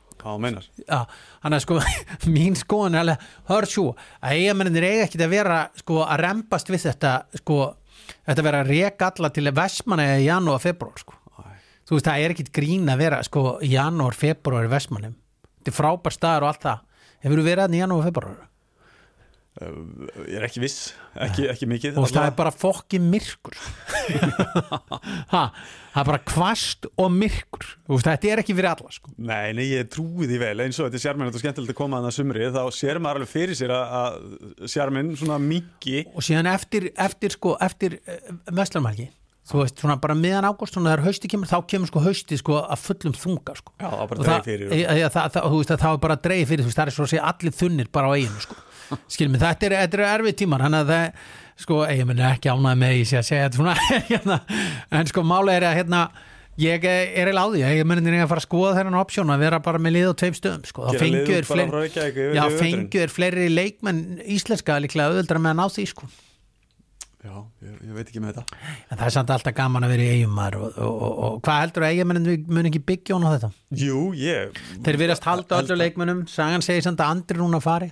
hann er sko, mín skoðan er alveg, hör svo, að eigamennir eiga ekkit að vera sko að rempast við þetta sko, þetta vera að reka alla til Vestmanni í janúar, februar sko. Þú veist, það er ekkit grín að vera sko janúar, februar í Vestmanni þetta er frábær staðar og allt það Hefur þú verið að í janúar, februar?
Ég er ekki viss, ekki, ekki mikið
og það er bara fokki myrkur. Ha, það er bara kvast og myrkur. Þetta er ekki fyrir alla sko.
Nei, nei, ég trúi því vel. Eins og þetta er sjarminn og skemmtilegt að koma að það sumri þá sér maður alveg fyrir sér að, sjarminn svona mingi
og síðan eftir, eftir sko, eftir uh, Vestlarmarki þú veist, svona bara miðan ágúst þá kemur sko hausti sko að fullum þunga sko.
Já, það er bara dreif fyrir
þú veist að það er bara dreif fyrir þú veist, það er svo að segja allir þunnir bara á eiginu sko skilum mig, þetta er, þetta er erfið tímar hann að það, sko, minn er ekki ánægð með ég sé að segja þetta svona hérna, en sko mála er að hérna ég er á því, ég mennir að fara að skoða þennan option að vera bara með lið á tveim stöðum sko, þá
Gera
fengju
liðið
er
bara frá Reykjavík yfir-
já,
yfir veturinn.
fengju er fleiri leikmenn íslenska líklega auðvöldra með að ná því sko
Já, ég, ég veit ekki með þetta
En það er samt alltaf gaman að vera í eigumar og, og, og, og hvað heldur að eigamennin mun ekki byggja hún á þetta?
Jú, ég
Þeir virðast halda öllu leikmönnum, sagan segir samt að andri núna fari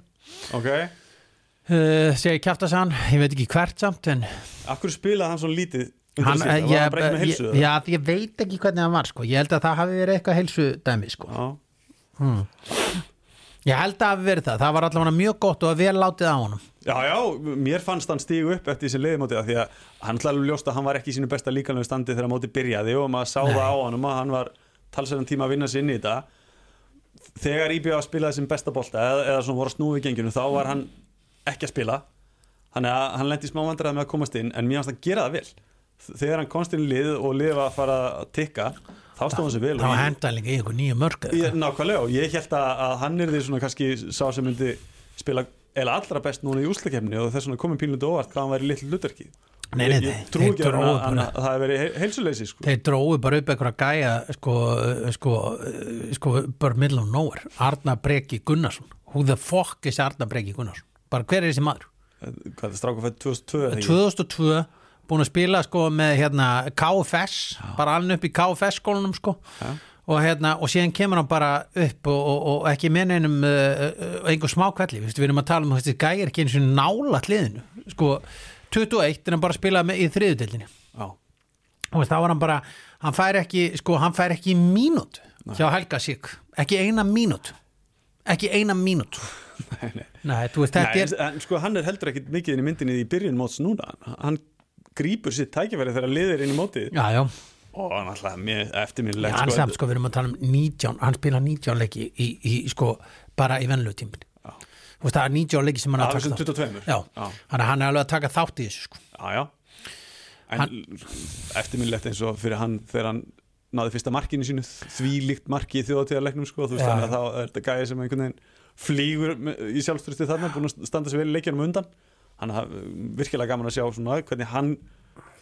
Ok,
uh, segir Kjaftasan, ég veit ekki hvert samt en
akkur spilaði hann svo lítið
hann, eh, ég,
hann með heilsu?
ég, já, ég veit ekki hvernig hann var sko. ég held að það hafi verið eitthvað heilsu dæmi sko. Hmm. Ég held að hafi verið það, það var allavega mjög gott og að vel látið á honum
Já, já, mér fannst hann stígu upp eftir þessi liðmóti því að hann ætlaði alveg ljóst að hann var ekki í sínu besta líkanlegu standi þegar móti byrjaði og maður sá það á honum að hann var talsverðan tíma að vinna sér inn í þetta þegar IBA spilaði sem besta bolta eða, eða svona voru að snúi genginu þá var hann ekki að spila. Þannig að hann lendi smá vandræði með að komast inn en mér fannst að gera það vel. Þegar hann komst inn í lið og lið var að fara að tikka þá stóð hann sér vel
Það
og
var
ég-
henda líka í einhver nýju mörg
nákvæmlega og ég held að, að hann er því svona kannski sá sem myndi spila eða allra best núna í úslakefni og þess vegna komið pínlundu óvart hvað hann væri litlu hlutverki
Nei, nei,
ég, trú ekki að, að, að, að það hefur verið he- heilsuleysi sko.
Þeir dróðu bara upp eitthvað gæja sko, sko, sko bara middle of nowhere, Arna Breki Gunnarsson Who the fuck is Arna Breki Gunnarsson? Bara hver er þessi maður?
hvað er það stráka fætt 2002 eða ekki?
2002 búin að spila sko með hérna KFS, bara alveg upp í KFS skólanum sko
Já.
og hérna og síðan kemur hann bara upp og, og, og ekki með neinum uh, einhver smá kvelli, við erum að tala um þessi gæjar ekki eins og nála hliðinu sko 21 er hann bara að spila með, í þriðudeldinni
Já,
og þá var hann bara, hann fær ekki sko, hann fær ekki mínút hjá Helga Sik, ekki eina mínút. Ekki eina mínút.
Nei, nei.
nei, veist,
Nei,
er
en, sko, hann er heldur ekkit mikið inn í myndinni í byrjun móts núna. Hann grípur sitt tækifæri þegar liðir inn í mótið.
Já, já,
og hann alltaf eftirminnilegt
hann sko, við erum að tala um 19, hann spila 19 leiki í, í, sko, bara í
Já.
Þú veist, það er 19 leiki sem hann er að taka þátt
22
Já,
Já.
þannig að hann er alveg að taka þátt í þessu, sko.
Já, já. En eftirminnilegt eins og fyrir hann þegar hann náði fyrsta markinu sínu því líkt marki í þjóðatíðarleiknum sko, þú veist þannig að þá er þetta gæði sem einhvern veginn flýgur í sjálfstyrsti þarna búin að standa sér vel í leikjanum undan. Hann er virkilega gaman að sjá svona hvernig hann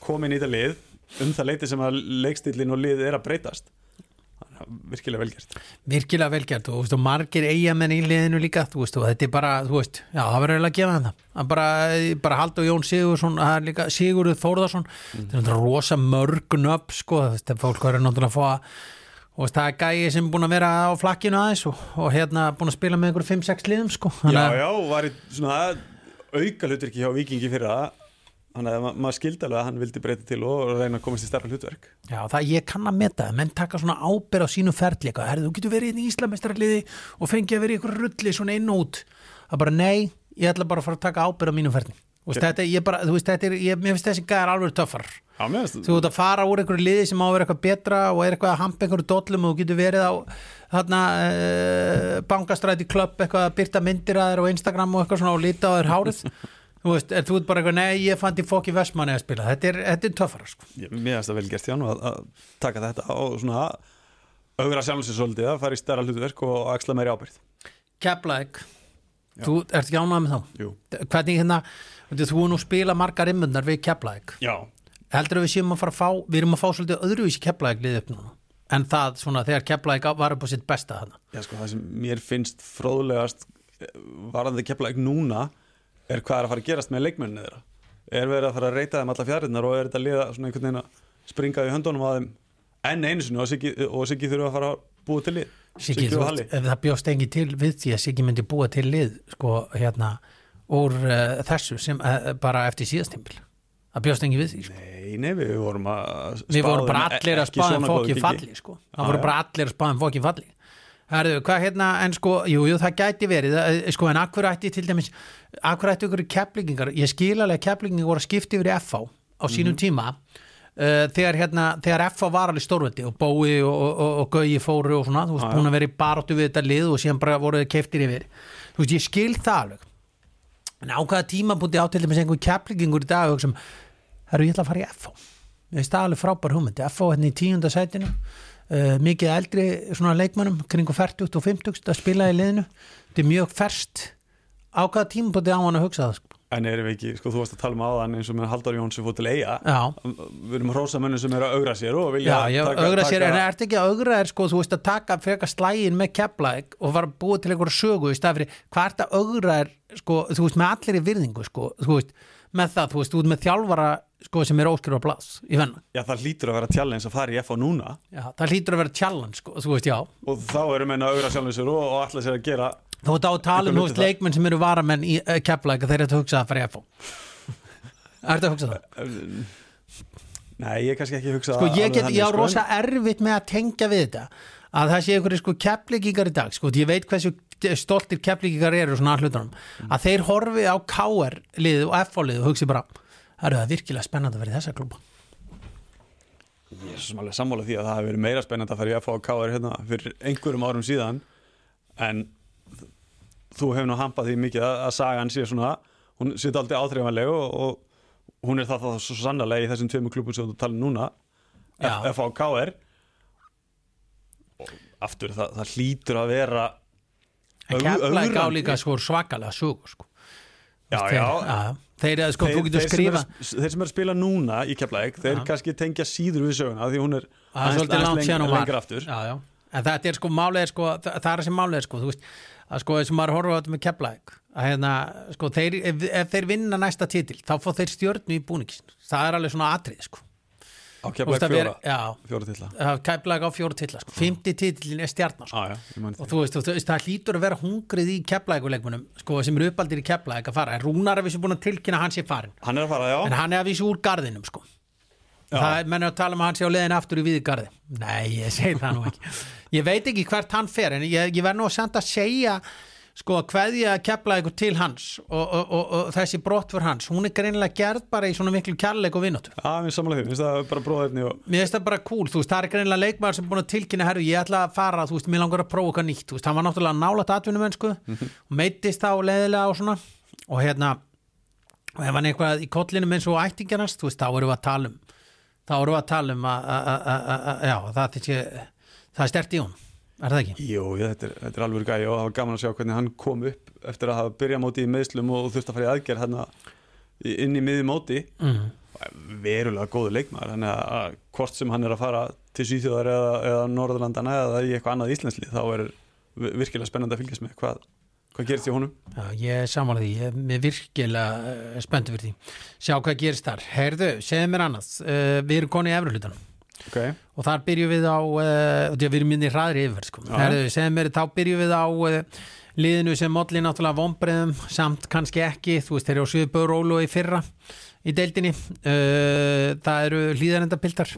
kom inn í þetta lið um það leiti sem að leikstillin og lið er að breytast virkilega velgert
Virkilega velgjart og, og margir eigamenn í liðinu líka, veist, og þetta er bara, þú veist, já, það verður eiginlega að gefa það. Það bara, bara Haldur Jón Sigursson, er líka Sigurður Þórðarsson, þetta er rosa mörgun upp, sko, þú veist, fólk verður náttúrulega að fá að, veist, það er gæi sem er búin að vera á flakkinu aðeins og, og hérna búin að spila með einhverjum 5-6 liðum, sko.
Já,
að-
já, var í svona auka hlutverki hjá Vikingi fyrir það þannig að ma maður skildi alveg að hann vildi breyta til og reyna að komast í starra hlutverk.
Já, það ég kann að meta, það. menn taka svona ábyrð á sínu eitthvað, herðu, þú getur verið inn í Íslamestrarliði og fengið að vera í ykkur rulli svona inn og út, það bara nei ég ætla bara að fara að taka ábyrð á mínu ferli. Og þetta, ég bara, þú veist, þetta er, ég, mér finnst þessi gæðar alveg töffar,
Já,
þú ert að fara úr einhverju liði sem á að vera eitthvað betra og er eitthvað að hampa einhverju dollum og þú getur verið á þarna uh, bankastræti klubb eitthvað að byrta myndir að þér á Instagram og eitthvað svona og líta á þér hárið þú veist, er þú ert bara eitthvað, nei, ég fann til fokki Vestmanni að spila, þetta er, þetta er töffara sko.
Ég, mér finnst það vel gert hjá hann að, að taka þetta og svona augra sjálfsins svolítið að fara í stærra hlutverk og axla meiri ábyrgð.
Keflæk
Já.
þú ert ekki ánægð með þá?
Jú.
hvernig hérna, þú nú spila margar immundar við Keflæk
Já,
heldur að við séum að fara að fá, við erum að fá svolítið öðruvísi Keflæk liðið upp núna? En það svona þegar Keflæk var upp á sitt besta þarna?
Já sko er hvað er að fara að gerast með leikmenninu þeirra er verið að fara að reyta þeim alla fjarinnar og er þetta liða svona einhvern veginn að springa í höndunum að þeim enn einu sinni og Siggi, þurfa að fara að búa til lið
Siggi,
og Halli
ef það bjóst engi til við því að Siggi myndi búa til lið sko hérna úr uh, þessu sem uh, bara eftir síðastimbil það bjóst engi við því sko.
Nei, nei, við vorum að
við vorum
spá
bara allir að spáðum
gengi.
falli sko. það voru bara allir að spáðum fókin falli Herðu, hvað hérna, en sko, jú, jú, það gæti verið, eh, sko, en akkur ætti til dæmis, akkur ætti ykkur keplingingar, ég skil alveg að keplingingar voru að skipta yfir í FH á sínum
Mhm.
tíma, uh, þegar hérna, þegar FH var alveg stórveldi og Bói og, og, og, og Gauji fóru og svona, þú veist, búin að vera í baróttu við þetta lið og síðan bara voruð keiftir yfir, þú veist, ég skil það alveg, en á hvaða tímabúti á til dæmis einhver keplingingur í dag og sem, herru, ég ætla að fara í FH, ég veist það alveg frábær hugmyndi, FH hérna í tíunda sætinu, uh, mikið eldri svona leikmönnum kringu 40 og 50 að spila í liðinu. Þetta er mjög ferst á hvaða tímabúti á hann að hugsa það sko.
En erum við ekki, sko þú varst að tala um áðan eins og með Halldór Jón sem fór til eiga
já,
Við erum hrósa mönnum sem eru að augra sér og vilja
já, já augra sér en ert ekki að augra er sko, þú veist að taka frekar slægin með keplæk og að búa til einhverja sögu í stað fyrir hvað ert að augra er sko, þú veist með allir í virðingu sko, þú veist með það, þú veist, veist með þjálfara sko, sem er óskrifa blás í venna
Já, það hlýtur að vera challenge að fara í FH núna
já, það hlýtur að vera challenge sko, þú veist, já
og þá eru menn að augra sjálfum sér og, og allar sér að gera
Þú ert á að tala um
Einhver
þú
hluti
veist
það.
leikmenn sem eru varamenn í uh, keplæk þeir eru að hugsa að fara í FH Er þetta að hugsa það?
Nei, ég er kannski ekki að hugsa
Sko ég get, ég á
sko,
rosa erfitt með að tengja við þetta að það sé einhverju sko keppleikingar í dag sko, ég veit hversu stoltir keflíkikar eru svona að hlutunum að þeir horfi á KR liðu og FH liðu og hugsi bara það eru það virkilega spennandi að vera í þessa klúpa
Ég er svo sem alveg sammála því að það hefur verið meira spennandi að fara í FH og KR hérna fyrir einhverjum árum síðan. En þú hefur nú hampað því mikið að, að sagan sé svona hún sé aldrei áþreifanleg og, og hún er það þá svo sannlega í þessum tveimur klubum sem þú talir núna
Já.
F- FH og KR og aftur það, það hlýtur að vera
en
ög-
keflæk á líka sko svakalega sögur sko.
Já,
þeir,
já.
Þeir, þeir, sko, þú getur
sem eru, þeir sem er að spila núna í Keflæk þeir kannski tengja síður við söguna því hún er
er var
lengra aftur.
Já, já. en þetta er sko er, sko, það, er sem er sko, veist að sko og maður horfa á þetta með keflæk að hérna, sko, þeir, ef, ef þeir vinna næsta titil, þá fá þeir stjörnu í búningin það er alveg svona atrið sko
á
að
fjóra, fjóra
það keflæk á fjóru titla sko. 50 titlin er stjarnar sko.
ah, já,
og þú veist, það hlýtur að vera hungrið í keflækuleikmunum sko, sem eru uppaldir í keflæk að fara. En Rúnar er við sem búin að tilkynna að hann sé farin
hann er að fara, já.
En hann er að vísa úr garðinum sko. Það er menn að tala um að hann sé á leiðin aftur í viði garði. Nei, ég segi það nú ekki. Ég veit ekki hvert hann fer en ég, ég verð nú að senda að segja sko að kveðja að kepla ykkur til hans og, og, og, og þessi brott fyrir hans hún er greinilega gerð bara í svona miklu kærleik og vinnóttu
Já, mér sammála því, mér finnst það bara bróðirni og
mér finnst það bara cool, þú veist, það er greinilega leikmaður sem er búin að tilkynna, herru, ég ætla að fara þú veist, mér langar að prófa eitthvað nýtt, þú veist, hann var náttúrulega nálægt atvinnumönsku og meittist þá leðilega og svona. Og hérna, og ef hann er eitthvað í kollinum eins og ættingjarnast, þú veist, þá erum við að það er stert í hún, er það ekki?
Jú, þetta, er, þetta er alveg gæi og það var gaman að sjá hvernig hann kom upp eftir að hafa byrjað móti í meðslum og þurfti að fara í aðgerð hérna inn í miði móti
Mm.
verulega góður leikmaður þannig að- að hvort sem hann er að fara til Svíþjóðar eða, eða Norðurlandana eða í eitthvað annað íslenslið þá er vi- virkilega spennandi að fylgjast með hvað, hvað gerist í honum
Já, ég er samanlega því, ég er virkilega uh, spenntu fyrir því. Sjá hvað gerist þar. Heyrðu, segðu mér annað, uh, við erum konið í.
Okay.
og þar byrjum við á uh, því að við erum minni hraðri yfir sko. Sem er, þá byrjum við á uh, liðinu sem molli náttúrulega vonbreiðum samt kannski ekki, þú veist þeir eru á Sviðböður Ólu í fyrra í deildinni. Uh, það eru hlýðarendapiltar.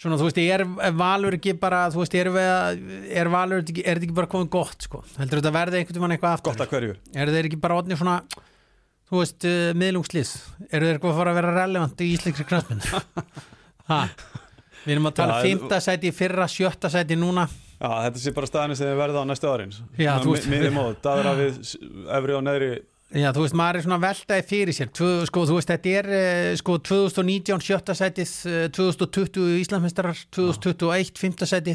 Svona þú veist, er valur ekki bara, þú veist, er, við, er valur er þetta ekki bara komið gott sko, heldur þetta verði einhvern veginn eitthvað aftur?
Gott að hverju?
Eru þeir ekki bara odni svona þú veist, miðlungslýs eru þeir eitthvað að fara að vera relevant í íslenskri knastminn ha við erum að tala um fymta sæti í fyrra, sjötta sæti núna.
Já, þetta sé bara staðinu sem þið verða á næstu árin.
Já, þú veist-
Miði móð, daðra við efri og neðri.
Já, þú veist, maður er svona veltaði fyrir sér. Tvö, sko, þú veist, þetta er eh, sko 2019 sjötta sætið eh, 2020 Íslandsmeistarar 2021 fymta sæti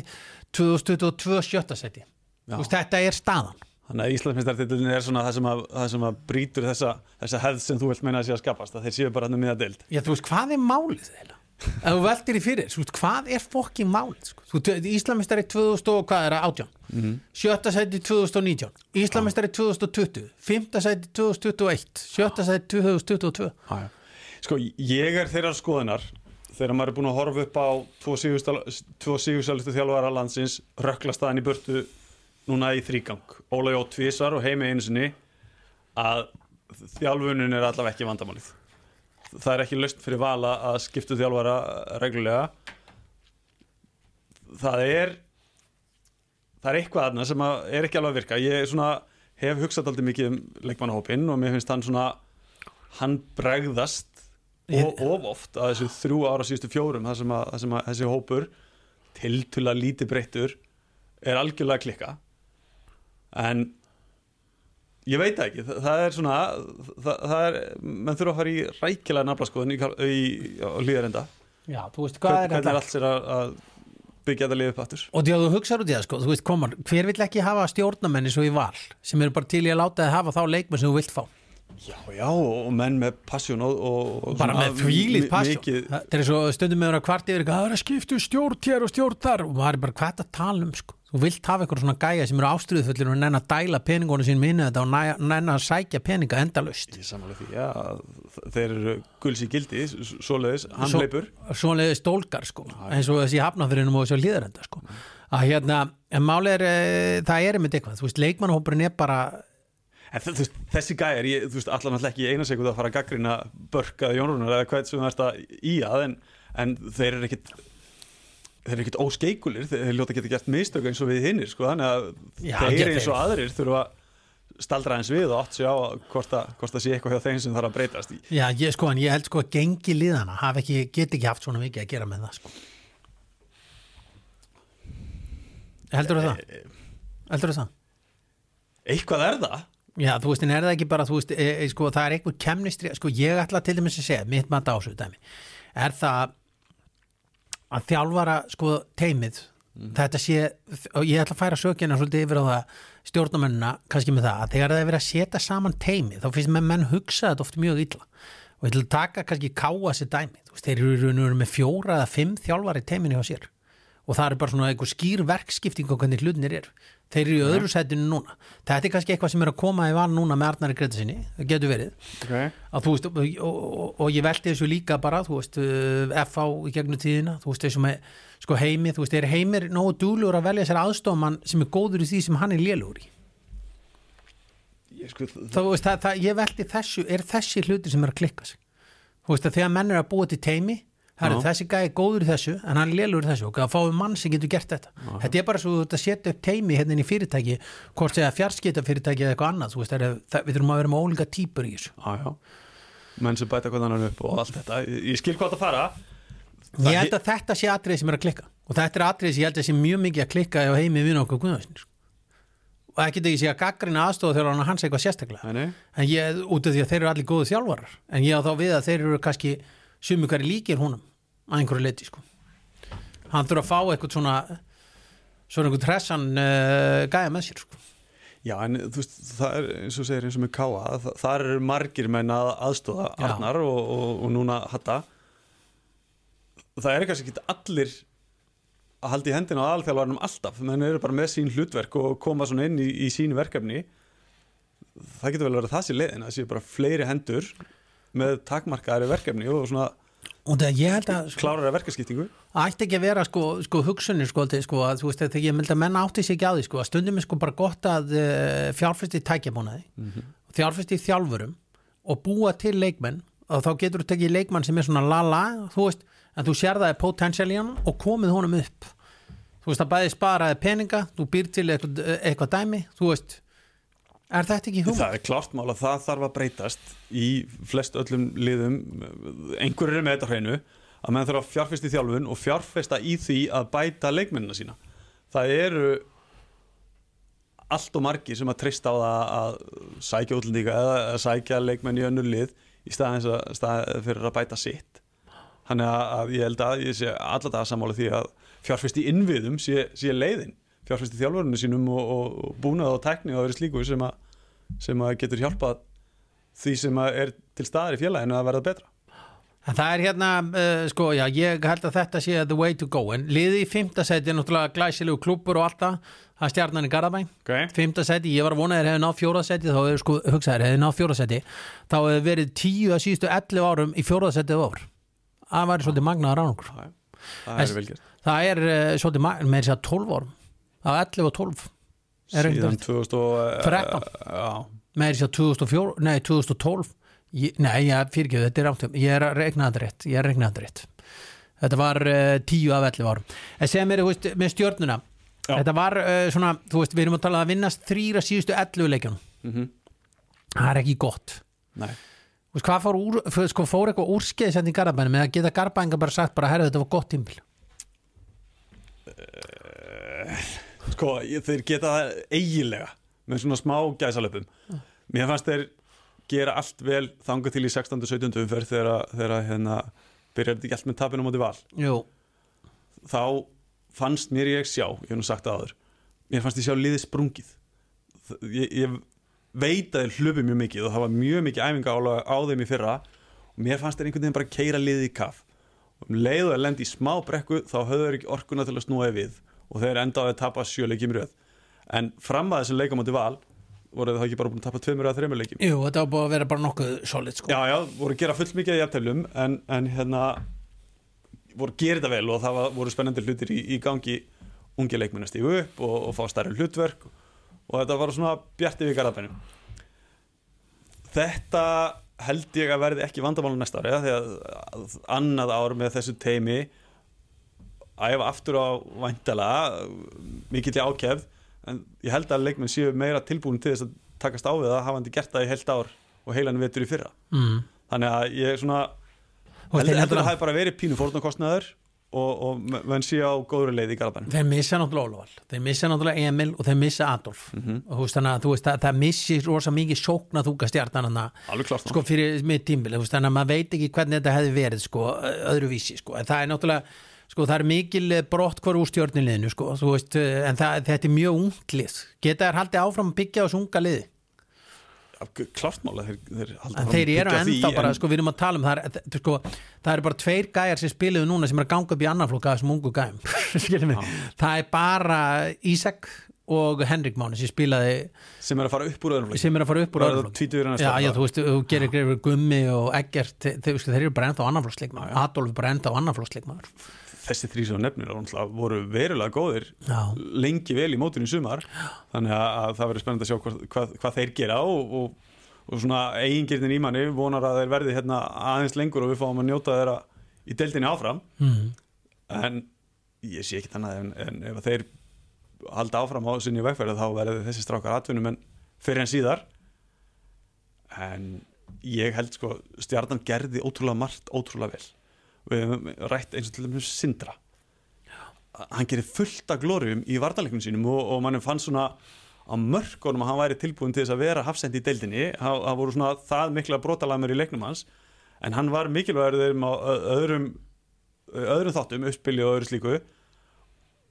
2022 sjötta sæti. Þú veist, þetta er staðan.
Þannig að Íslandsmeistartillin er svona það sem að, það sem að brýtur þessa, þessa hefð sem þú vilt meina að sé að skapast að þeir séu bara hann um miða deild.
Já, þú veist, hvað er málið þeirra? Ef þú veltir í fyrir, veist, hvað er fokking málið? Sko? Íslamistari 2000 og hvað er það, 18?
Mhm.
Sjötta sæti 2019 Íslamistari 2020 Fymta sæti 2021 Sjötta sæti 2022
ah, Sko, ég er þeirra skoðunar þegar maður er búin að horfa upp á tvo sígursalistu þjálfara landsins rökla staðan í burtu núna í þrígang Óla Jó tvísar og heimi einu sinni að þjálfunin er allavega ekki vandamálið það er ekki löst fyrir vala að skiptu þjálfara reglulega. Það er það er eitthvað aðna sem að er ekki alveg að virka. Ég svona, hef hugsað aldrei mikið um leikmannahópinn og mér finnst hann svona hann bregðast og of oft að þessu þrjú ára síðustu fjórum það sem að, það sem að þessi hópur tiltulega lítið breyttur er algjörlega klikka. En ég veit ekki, það, það er svona það, það er, menn þurfa að fara í rækilega naflaskoðun í, í, á líðarenda
Já, þú veist, hvað er
hvernig
þetta?
er allt sér að, að byggja þetta liðið upp aftur?
Og þú hugsaður út í það, sko, þú veist, komar Hver vill ekki hafa stjórnamenni svo í val sem eru bara til í að láta þið hafa þá leikmenn sem þú vilt fá?
Já, já, og menn með passion og, og,
bara með
mi-
passion.
mikið,
það er svo stundum með að kvart yfir það er að skiptu stjórn hér og stjórn þar. Og maður er bara er þetta að tala um sko? Þú vilt hafa eitthvað svona gæja sem eru ástriðufullir og nenn að dæla peningónu sín minni þetta og nenn að sækja peninga endalaust.
Ég samanlega því, já, þeir eru gulls í gildi, svoleiðis, hann
Svo-
leipur
svoleiði stólkar sko. Eins og þessi hafnafyrinum og þessi hlýðarenda sko. Að hérna, en máli er e, það er einmitt eitthvað, þú veist, leikmannhópurinn er bara
En þ- þú veist, þessi gæjar, ég, þú veist, allan alltaf ekki í eina sekund að fara að gaggrina Börk eða Jónrunar eða hvað sem það er í að en, en þeir eru ekkit þeir eru ekkert óskeikulir þeir ljóta geta gert mistök eins og við hinnir sko, þannig að
Já,
þeir eins og aðrir þurfa staldra eins við og átt sér á hvort það, sé eitthvað hjá þeim sem þarf að breytast í
Já, ég sko, en ég held sko að gengi liðana hafa ekki, get ekki haft svona mikið að gera með það sko. Heldur þú það? Heldur þú það?
eitthvað er það
Já, þú veist, en er það ekki bara, þú veist, e, e, sko, það er einhver kemnistri, sko, ég ætla til dæmis að segja, mitt maður dásu dæmi, er það að þjálfara, sko, teimið, þetta sé, og ég ætla að færa sökina svolítið yfir á það stjórnumennina, kannski með það, að þegar það er verið að setja saman teimið, þá finnst með menn hugsa þetta oft mjög illa. Og ég ætla að taka kannski káa sér dæmi, þú veist, þeir eru með fjóra eða fimm þjálfari teiminu hjá sér. Og það er bara svona einhver skýr verkskipting á hvernig hlutinir eru. Þeir eru í öðru sætinu núna. Þetta er kannski eitthvað sem er að koma í val núna með Arnari Greta sinni, það getur verið
okay.
að veist, og, og, og ég velti þessu líka bara, þú veist, uh, FH í gegnum tíðina, þú veist, þessu með sko heimi, þú veist, er heimir nógu dúlur að velja sér aðstofmann sem er góður í því sem hann er lélugur í.
sko,
Þá, veist, það, það, ég velti þessu, er þessi hluti sem er að klikka sig. Þú veist, að þegar menn er að búa til teimi, Herri, þessi gæði góður í þessu en hann lélugur í þessu og að fáum mann sem getur gert þetta. Þetta er bara svo að setja upp teimi hérna inn í fyrirtæki hvort segja fjarskita fyrirtæki eða eitthvað annað þú veist, það er, það, við þurfum að vera með ólíka típur í þessu.
Menn sem bæta hvað annan upp og allt þetta. Ég, skil hvað það fara. Það
ég held að þetta sé atrið sem er að klikka. Og þetta er atrið sem ég held að sé mjög mikið að klikka ef heimi við okkur guðvæsni sko. og það getur ekki sé að gaggrina aðstofa þegar hann hans eitthvað sérstaklega. Ég, út af því að þeir eru allir góðu þjálfarar en ég á þá við að þeir eru kannski sumi hverju líkir húnum að einhverju leiti sko. hann þurfa að fá eitthvað svona svona einhvern tressan uh, gæja með sér sko.
Já, en þú veist, það er eins og segir eins og með Káa, það, þar eru margir menn að aðstóða. Arnar og, og, og núna Hatta það eru kannski ekki allir að halda í hendina á alþjálfarnum alltaf, menn eru bara með sín hlutverk og koma svona inn í, í sín verkefni það getur vel verið það sér leiðin, það séu bara fleiri hendur með takmarkaðari verkefni og svona
og það ég held að sko,
klárari verkaskiptingu
ætti ekki að vera sko, sko hugsunni sko, sko að þú veist þegar ég myndi að menna átti sig ekki á því sko að stundum er sko bara gott að uh, fjárfæsti tækjabúnaði
Mhm.
fjárfæsti í þjálfurum og búa til leikmenn og þá getur þú tekið leikmann sem er svona la-la þú veist, en þú sér það er potential í hann og komið honum upp þú veist að bæði sparaði peninga þú býr til eitthvað, eitthvað dæmi þú veist, er þetta ekki hugmynd?
Það er klart mál að það þarf að breytast í flest öllum liðum. Einhverjur er með þetta hreinu að menn þarf að fjárfesta í þjálfun og fjárfesta í því að bæta leikmennina sína. Það eru allt og margir sem að treysta á það að sækja útlendinga eða að sækja leikmenn í önnur lið í staðins að, stað fyrir að bæta sitt. Þannig að, ég held að ég sé allar það sammála því að fjárfesta í innviðum sé, sé leiðin fjárfesta í þjálfurinu sínum og, og, og búnað og tækni og verið slíku sem að, sem að getur hjálpað því sem að er til staðar í félaginu að verða betra
En það er hérna, uh, sko, já, ég held að þetta sé the way to go, en liði í fymtasæti er náttúrulega glæsilegu klúpur og allt það, það er stjarnan í Garðabæn,
okay.
fymtasæti, ég var að vona að þeir hefði náð fjóraðsæti, þá hefur sko, hugsaðir, hefði náð fjóraðsæti, þá hefði verið tíu að síðustu 11 árum í fjóraðsæti á ár. Það væri svolítið magnaðar árangur.
það er
Það er uh, svolítið magnaðar, með þess að 12 árum, á 11 og 12, Er
síðan
ekkert-
2013
13.
já,
með þess að 2004, nei, 2012, ég, nei, fyrir ekki, þetta er áttum, ég er að regna þetta rétt, ég er að regna þetta rétt. Þetta var uh, 10 af 11 árum. En sem er, þú veist, með stjörnuna,
Já.
þetta var uh, svona, þú veist, við erum að tala að vinnast þrýra síðustu 11 leikjunum.
mm
Það er ekki gott.
nei
Þú veist, hvað fór, úr, sko, fór eitthvað úrskeiðsend í Garabænum eða geta Garabænga bara sagt bara, herru, þetta var gott tímbil.
Sko, þeir geta það eigilega með svona smá gæsalöpum. Mér fannst þeir gera allt vel þangað til í 16. og 17. umferð þegar, hérna byrjar þetta ekki allt með tapinu á móti val.
Jú,
þá fannst mér ég sjá, ég hef nú sagt það áður mér fannst ég sjá liðið sprungið. Ég, ég veit að þeir hlupi mjög mikið og það var mjög mikið æfinga á þeim í fyrra og mér fannst þeir einhvern veginn bara keira liðið í kaf. Og um leið og að lendi í smá brekku þá höfðu þeir ekki orkuna til að snúa við og þeir endaði að tapa sjöleikjum röð. En fram að þessu leikamóti val voru það ekki bara búin að tapa tveimur eða þreimur leikjum?
Jú, þetta var búið að vera bara nokkuð solid, sko.
Já, já, voru að gera full mikið í jafnteflum en, en hérna voru að gera þetta vel og það var, voru spennandi hlutir í, í gangi. Ungi leikmenn að stígu upp og, og fá stærri hlutverk og þetta var svona bjarti við garðabænum. Þetta held ég að verði ekki vandamála næsta ári ja, þegar annað ár með þessu teimi æfa aftur á væntalega mikill í ákefð en ég held að leikmenn séu meira tilbúin til þess að takast á við það hafandi gert það í heilt ár og heilan vetur í fyrra
mm.
þannig að ég svona
Og
held, heldur að það hafi bara verið pínu fórnarkostnaður og, og menn séu á góðri leið í Garabæn
þeir missa náttúrulega Ólafal þeir missa náttúrulega Emil og þeir missa Adolf
Mhm.
og þú veist þannig að veist, það, það missir rosa mikið sókna þúka stjarnan
klart
sko fyrir mitt tímbil þannig að maður veit ekki hvernig þetta hefði verið sko, öðruvísi sko. en það er náttúrulega sko, það er mikil eh, brott hver úr stjórniliðinu sko, veist, eh, en það, þetta er mjög unglið. Geta þær haldið áfram að byggja á þessu unga liði
klartmála þeir, þeir,
þeir eru ennþá bara,
en-
sko, við erum að tala um það er, sko, það eru bara tveir gæjar sem spiluðu núna sem er að ganga upp í annan flokka þessum ungu gæjum. Það er bara Ísak og Henrik Máni sem spilaði
sem er að fara upp úr öðrum flokki.
sem er að fara upp úr
að
Já, já, þú veist, þú gerir greifur Gummi og Eggert, þeir, þeir, eru bara ennþá annarflóksleikmaður, Adolf er bara ennþá annarflóksleikmaður
þessi þrý sem nefnir voru verulega góðir
Já.
lengi vel í mótinu í sumar. Þannig að, að það verður spennandi að sjá hvað, hvað, hvað þeir gera og, og, og svona eigingirnin í manni vonar að þeir verði hérna aðeins lengur og við fáum að njóta þeirra í deildinni áfram.
Mm.
en ég sé ekki þannig en, en ef þeir halda áfram á sinni vegferð þá verður þessi strákar atvinnum en fyrir en síðar. En ég held sko stjarnan gerði ótrúlega margt ótrúlega vel. Við hefum rætt eins og til dæmis Sindra. Hann gerir fullt af glórium í varnaleiknum sínum og, og mannum fann svona á mörkunum að hann væri tilbúin til þess að vera hafsendi í deildinni, það voru svona það mikla brotalamur í leiknum hans. En hann var mikilvægur þeim á öðrum öðrum þáttum, uppspili og öðru slíku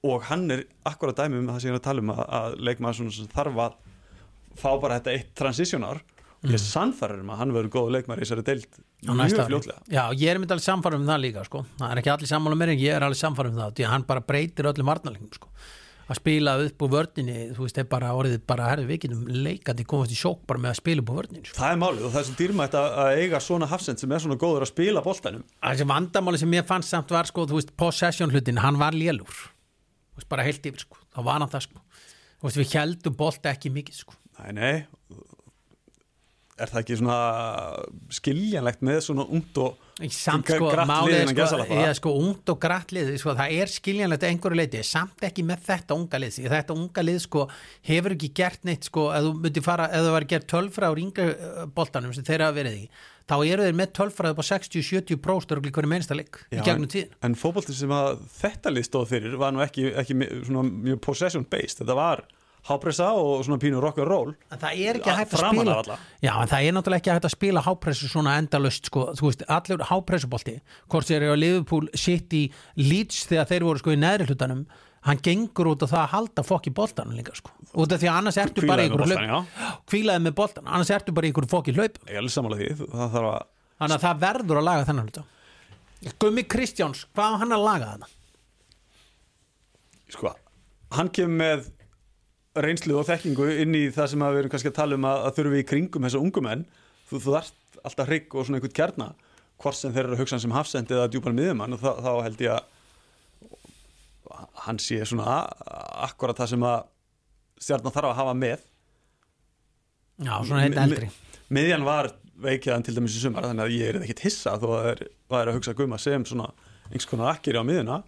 og hann er akkurat dæmi um það sem ég er að tala um að, að sem þarf að fá bara þetta eitt transitionar og ég er sannfæður um að hann verður góð leikmaður í þessari
á næsta
mjög
ári.
fljótlega
Já, ég er myndi alveg samfærum um það líka sko. það er ekki allir sammála mér en ég er alveg samfærum um það því að hann bara breytir öllum varnarleikum sko. að spila upp úr vördinni þú veist, er bara orðið bara herðu við getum leikandi komast í sjók bara með að spila upp úr vördinni sko.
það er málið og það er svo dýrmætt að, að eiga svona hafsend sem er svona góður að spila boltanum
þessi vandamáli sem ég fannst samt var sko, þú veist, possession hlutin, hann var lélur veist, bara heilt yfir sko. þá var hann það sko. þú veist, við heldum bolt ekki mikið sko.
nei, nei er það ekki svona skiljanlegt með svona ungt og
samt sko, er
innan
sko,
gæsalappa.
ég, sko ungt og grætt lið sko, það er skiljanlegt að einhverju leiti samt ekki með þetta unga lið að þetta unga lið sko, hefur ekki gert neitt sko, ef þú myndir fara, ef það var gert tölfræður yngri uh, boltanum sem þeir hafa verið í þá eru þeir með tölfræður upp á 60-70 próstur og hverju meinsta leik í gegnum tíðin
en fótbolti sem að þetta lið stóð fyrir var nú ekki, ekki mjög possession based þetta var hápressa og svona pínu rock and roll.
En það er ekki
Ja,
hægt að spila já, en það er náttúrulega ekki hægt að spila hápressu svona endalust sko, þú veist, allur hápressubolti hvort þeir eru á Liverpool City Leeds þegar þeir voru sko í neðri hlutanum hann gengur út á það að halda fokk í boltanum líka sko, út af því að annars ertu bara í ykkur hlaup kvílaði með boltan, annars ertu bara í ykkur fokk í hlaup þannig að það verður að laga þennan hluta. Gummi Kristjáns, hvað á hann að laga þarna?
sko, hann kemur með reynslu og þekkingu inn í það sem við erum kannski að tala um að, að þurfi í kringum þessa ungu menn. Þú, þú þarft alltaf hrygg og svona einhvern kjarna hvort sem þeir eru að hugsa sem hafsend eða djúpan miðjumann og þá, þá held ég að hann sé svona akkurat það sem að stjarnan þarf að hafa með.
Já, svona
mi-
eldri.
miðjan var veikjaðan til dæmis í sumar þannig að ég er ekkit hissa þó að það er, að hugsa gumma sem svona einhvers konar akkir á miðjuna.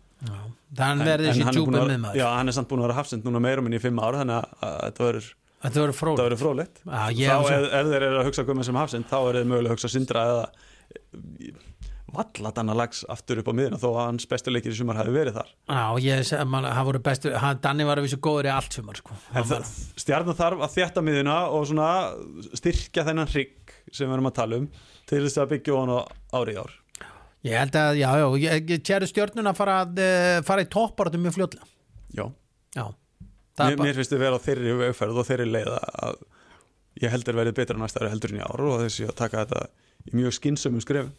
Þannig verður þessi djúpa
að-
miðmaður.
Já, hann er samt búin að vera hafsend núna meira minn í fimm ár þannig að, þetta verður
Þetta verður fróð
það verður fróðlegt.
Já, ég
þá ef, þeir eru að hugsa gumma sem hafsend þá er þeir mögulega að hugsa sindra eða valladanna lags aftur upp á miðjuna þó að hans bestu leikir í sumar hafi verið þar.
Já, ég segi að hann voru bestu hann, Danni var að vissu góður í allt sumar sko.
stjarnan þarf að þjætta miðjuna og svona styrkja þennan hrygg sem við erum að tala um til þess að byggja hann á ári í ár.
Ég held að, já, já, ég, tjæru stjörnuna að fara, að, eh, fara í topparatu mjög fljótlega.
Já.
Já,
mér, mér finnst þið vera á þeirri vegferð og þeirri leið að ég heldur verið betra næsta ári heldur en í ár og þessi að taka þetta í mjög skynsömmum skrefum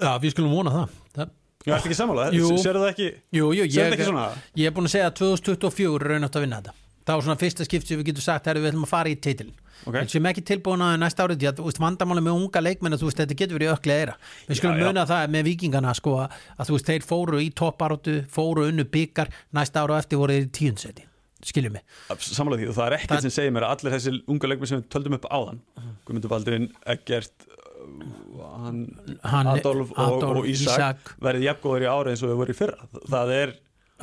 Já, við skulum vona það, það
Já, ertu ekki sammála?
Jú.
Serðu það ekki?
Jú, jú,
Sér
ég,
þetta ekki svona?
ég er búin að segja að 2024 er raun átt að vinna þetta Það var svona fyrsta skipt sem við getum sagt að við ætlum að fara í titil
Ok.
en sem ekki tilbúin að næsta árið því að vandamáli með unga leikmenn að þú veist, þetta getur verið öklega eira við skulum muna það með vikingana sko, að þú veist, þeir fóru í topparótu fóru unnu byggar, næsta ára á eftir voru þeir í tíundseti, skiljum mig
Sammála því og það er ekkert
Það-
sem segir mér að allir þessi unga leikmenn sem við töldum upp áðan Guðmundur Baldurinn, Eggert, hann,
Hann-
Adolf, og,
Adolf,
og Ísak,
Ísak.
verið jafngóður í ári eins og þau voru í fyrra það er,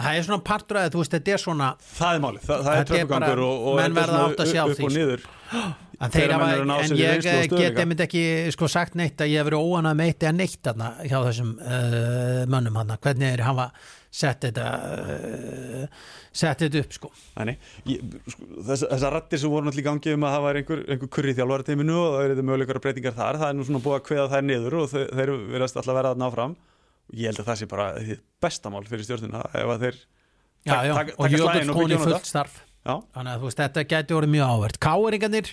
það er svona partur að þú veist, þetta er svona
það er málið það, það er
er
tröffugangur og, og
menn
er
verða átt að sjá
upp, upp
því,
og
sko.
niður
En,
Þegar
þeir hafa,
menn eru að ná sér
en
í
ég
reynslu og
get
stöðugleika.
einmitt ekki sko, sagt neitt að ég hef verið óanað með eitt eða neitt þarna hjá þessum uh, mönnum hann hvernig þeir hafa sett þetta uh, sett þetta upp sko.
Ég, sko, þess, þessar rattir sem voru náttúrulega í gangi um að það var einhver, einhver kurri þjálfara teiminu og það eru möguleikar breytingar þar það er nú svona búið að kveða þær niður og þeir, þeir verðast alltaf vera að ná fram ég held að það sé bara bestamál fyrir stjórnina ef að þeir
já,
Tak-
já,
taka-
og Jökull
og
koni fullt
þetta.
starf.
Já,
þannig að veist, þetta gæti orðið mjög ávert Káeringarnir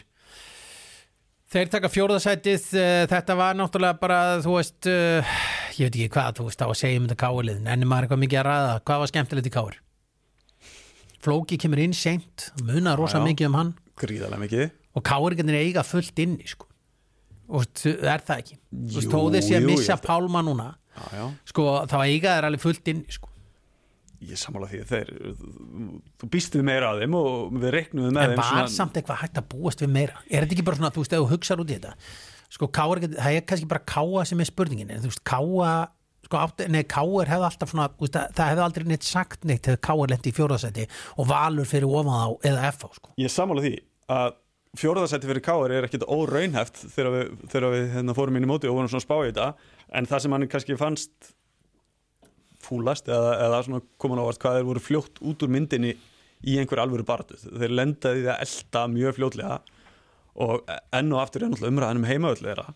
þeir taka fjórðasætið uh, þetta var náttúrulega bara þú veist, uh, ég veit ekki hvað þú veist á að segja um þetta Káerliðin, en maður eitthvað mikið að ræða? Hvað var skemmtilegt í Káer Flóki kemur inn seint munar rosa
Já,
mikið um hann.
Gríðarlega mikið.
Og Káeringarnir eiga fullt inni sko. og er það ekki? Þú veist, þó þeir sé að missa Pálma núna
já, já,
sko, þá eiga þeir alveg fullt inni sko.
ég sammála því að þeir þú býstið meira að þeim og við reiknum með
en var samt eitthvað hægt að búast við meira? Er þetta ekki bara svona, þú veist, ef þú hugsar út í þetta sko, Káer, það er kannski bara Káa sem er spurningin, en þú veist, Káa sko, nei, Káer hefði alltaf svona veist, það, það hefði aldrei neitt sagt neitt hefði Káer lendi í fjórðasæti og Valur fyrir ofan þá eða FH, sko.
Ég sammála því að fjóraðarsætti fyrir Káar er ekkit óraunhæft þegar við, þegar við hérna, fórum inn í móti og vorum svona að spá í þetta en það sem hann kannski fannst fúlast eða, eða svona komin ávart hvað þeir voru fljótt út úr myndinni í einhver alvöru baratu þeir lendaði því að elda mjög fljótlega og enn og aftur er náttúrulega umræðan um heimaöll þeirra.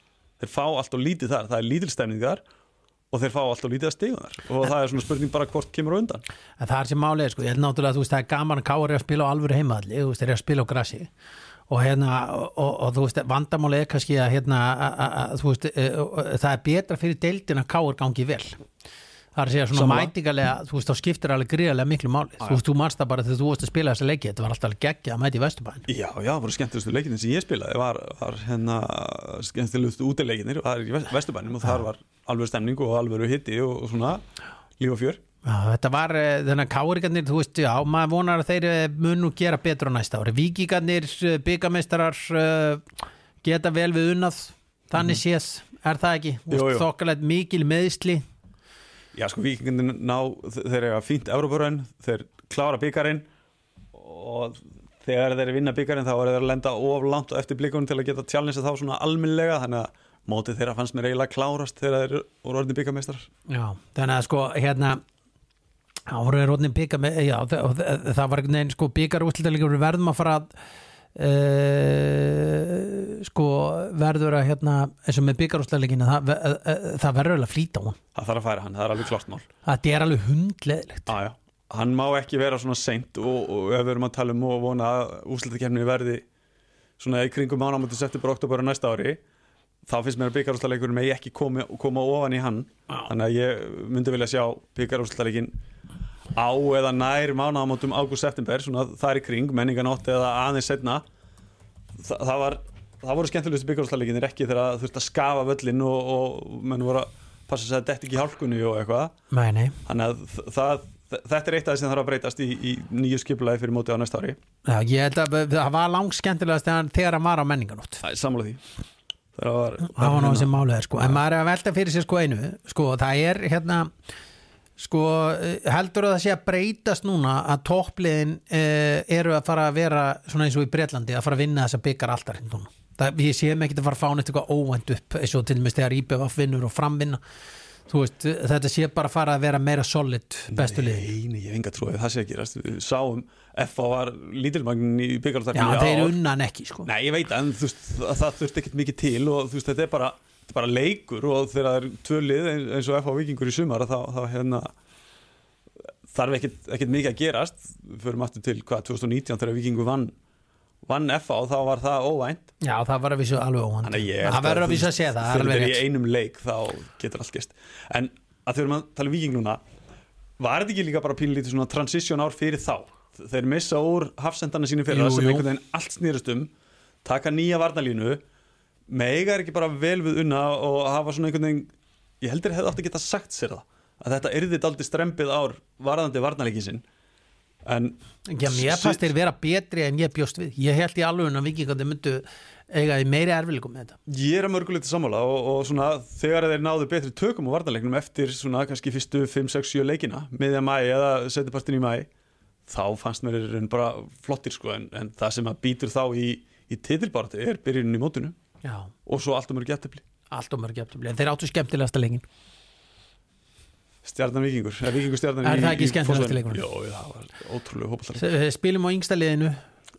Þeir fá allt og lítið þar, það er lítilstemning þar og þeir fá allt og lítið að stegum þar. Og það er svona spurning bara hvort kemur undan.
En það er sem er, sko, ég held náttúrulega að þú veist, það er gaman að Káer er að spila á alvöru heimaðalli, þú veist, þeir eru að spila á grassi og hérna, og, og, þú veist, vandamálið er kannski að hérna, að, að, að, þú veist, e, e, það er betra fyrir deildin að Káer gangi vel það er að segja svona
Sammála.
mætingalega, þú veist, þá skiptir alveg gríðarlega miklu máli, þú veist, þú manst það bara þegar þú varst að spila þessa leiki, þetta var alltaf geggja að mæti í Vesturbæn
Já, já, það voru skemmtilegustu leikinin sem ég spilaði. Var, var hérna skemmtilegustu útileikinir í Vest- Vesturbænum og þar var alveg stemning og alveg hitti og, svona líf og fjör.
Já, þetta var eh, þennan káringarnir, þú veist, já, maður vonar að þeir eh, munu gera betur á næsta ári. Víkingarnir, byggameistarar, geta vel við unnað, þannig séð, er það ekki? Þokkalegt mikil meðsli.
Já, sko, vikingin ná, þeir eiga fínt Európarönn, þeir klára byggarinn og þegar þeir vinna byggarinn þá er þeir að lenda of langt eftir blikunum til að geta tjálnins þá svona almennlega, þannig að mótið þeirra fannst mér eiginlega klárast þegar þeir voru orðin byggarmeistar
Já, þannig að sko, hérna, ára rótni bygga með, já, það, var einhvern veginn, sko, byggar útlítalegur verðum að fara að Uh, sko verður að hérna eins og með byggarúsleikina það, uh, uh, það verður alveg að flýta á hún
Það þarf að færa hann, það er alveg klart mál.
Það er alveg hundleðilegt
Já, já, hann má ekki vera svona seint og, og ef við erum að tala um og vona að úslutakefni verði svona í kringum mánamöndi september oktober á næsta ári þá finnst mér að byggarúsleikurinn megi ekki koma, koma ofan í hann.
Já.
þannig að ég myndi vilja sjá byggarúsleikin á eða nær mánamöndum ágúst-september svona þar í kring, menninganótt eða aðeins setna Þa, það var það voru skemmtilegustu byggarúsleikinir ekki þegar það þurfti að skafa völlin og, og menn voru að passa sig að þetta ekki hálkunni og eitthvað.
Nei, nei,
Þannig að það, þetta er eitt af það sem þarf að breytast í, í nýju skipulagi fyrir mótið á næsta ári.
Já, ég held að það var langt skemmtilegast þegar, hann var á menninganótt
Það sammála því. Það var,
það var náttúrulega sem málið er sko. En maður er að velta fyrir sér sko einu. Sko það er hérna sko eh, heldur að það sé að breytast núna að toppliðin eh, eru að fara að vera svona eins og í Breitlandi að fara að vinna þess að byggar alltaf hérna núna það, ég sé mig ekki að fara að fá neitt eitthvað óvænt upp eins og til dæmis þegar IBF vinnur og framvinna þú veist, þetta sé bara að fara að vera meira solid bestu liðin
Nei, nei, ég hef enga trúið, það sé ekki. Við sáum, FA var lítilmagnin í
Já,
byggarústakefni.
þeir unnan ekki sko
Nei, ég veit, þú veist, það, það þurfti ekkert mikið til og veist, þetta er bara, bara leikur og þegar það er tvö lið eins og FA Vikingur í sumar þá, þá hérna þarf ekkert, mikið að gerast. Förum aftur til hvað 2019 þegar Vikingur vann vann FA og þá var það óvænt.
Já, það var að vísu alveg óvænt. Það verður að vísu að segja það, það
þegar þetta er í einum leik þá getur allt gest en að erum að tala um viking núna var þetta ekki líka bara pínlítið svona transition ár fyrir þá? Þeir missa úr hafsendana sínu fyrir
Jú,
sem einhvern veginn allt snýrist um taka nýja varnalínu mega er ekki bara vel við unna og hafa svona einhvern veginn ég heldur hefði átt að geta sagt sér það að þetta yrði daldi strempið ár varðandi varnalíkin sinn. En
Já, mér fannst þeir vera betri en ég bjóst við. Ég held í alveg að vikingandi myndu eiga í meiri erfileikum með þetta.
Ég er að mörguleiti sammála og, og svona þegar þeir náðu betri tökum á varnarleiknum eftir svona kannski fyrstu 5, 6, 7 leikina miðja mæ eða setjapartin í mæ þá fannst mér bara flottir sko en, en það sem að býtur þá í, í titilbarti er byrjunin í mótinu
Já,
og svo allt um mörg jættefli
allt og mörg jafntefli en þeir áttu skemmtilegasta leikin
Stjarnan Vikingur, er
Er það ekki
Fossvoginum?
leikurinn?
Jó, það var ótrúlega hópallar
Spilum á yngsta liðinu.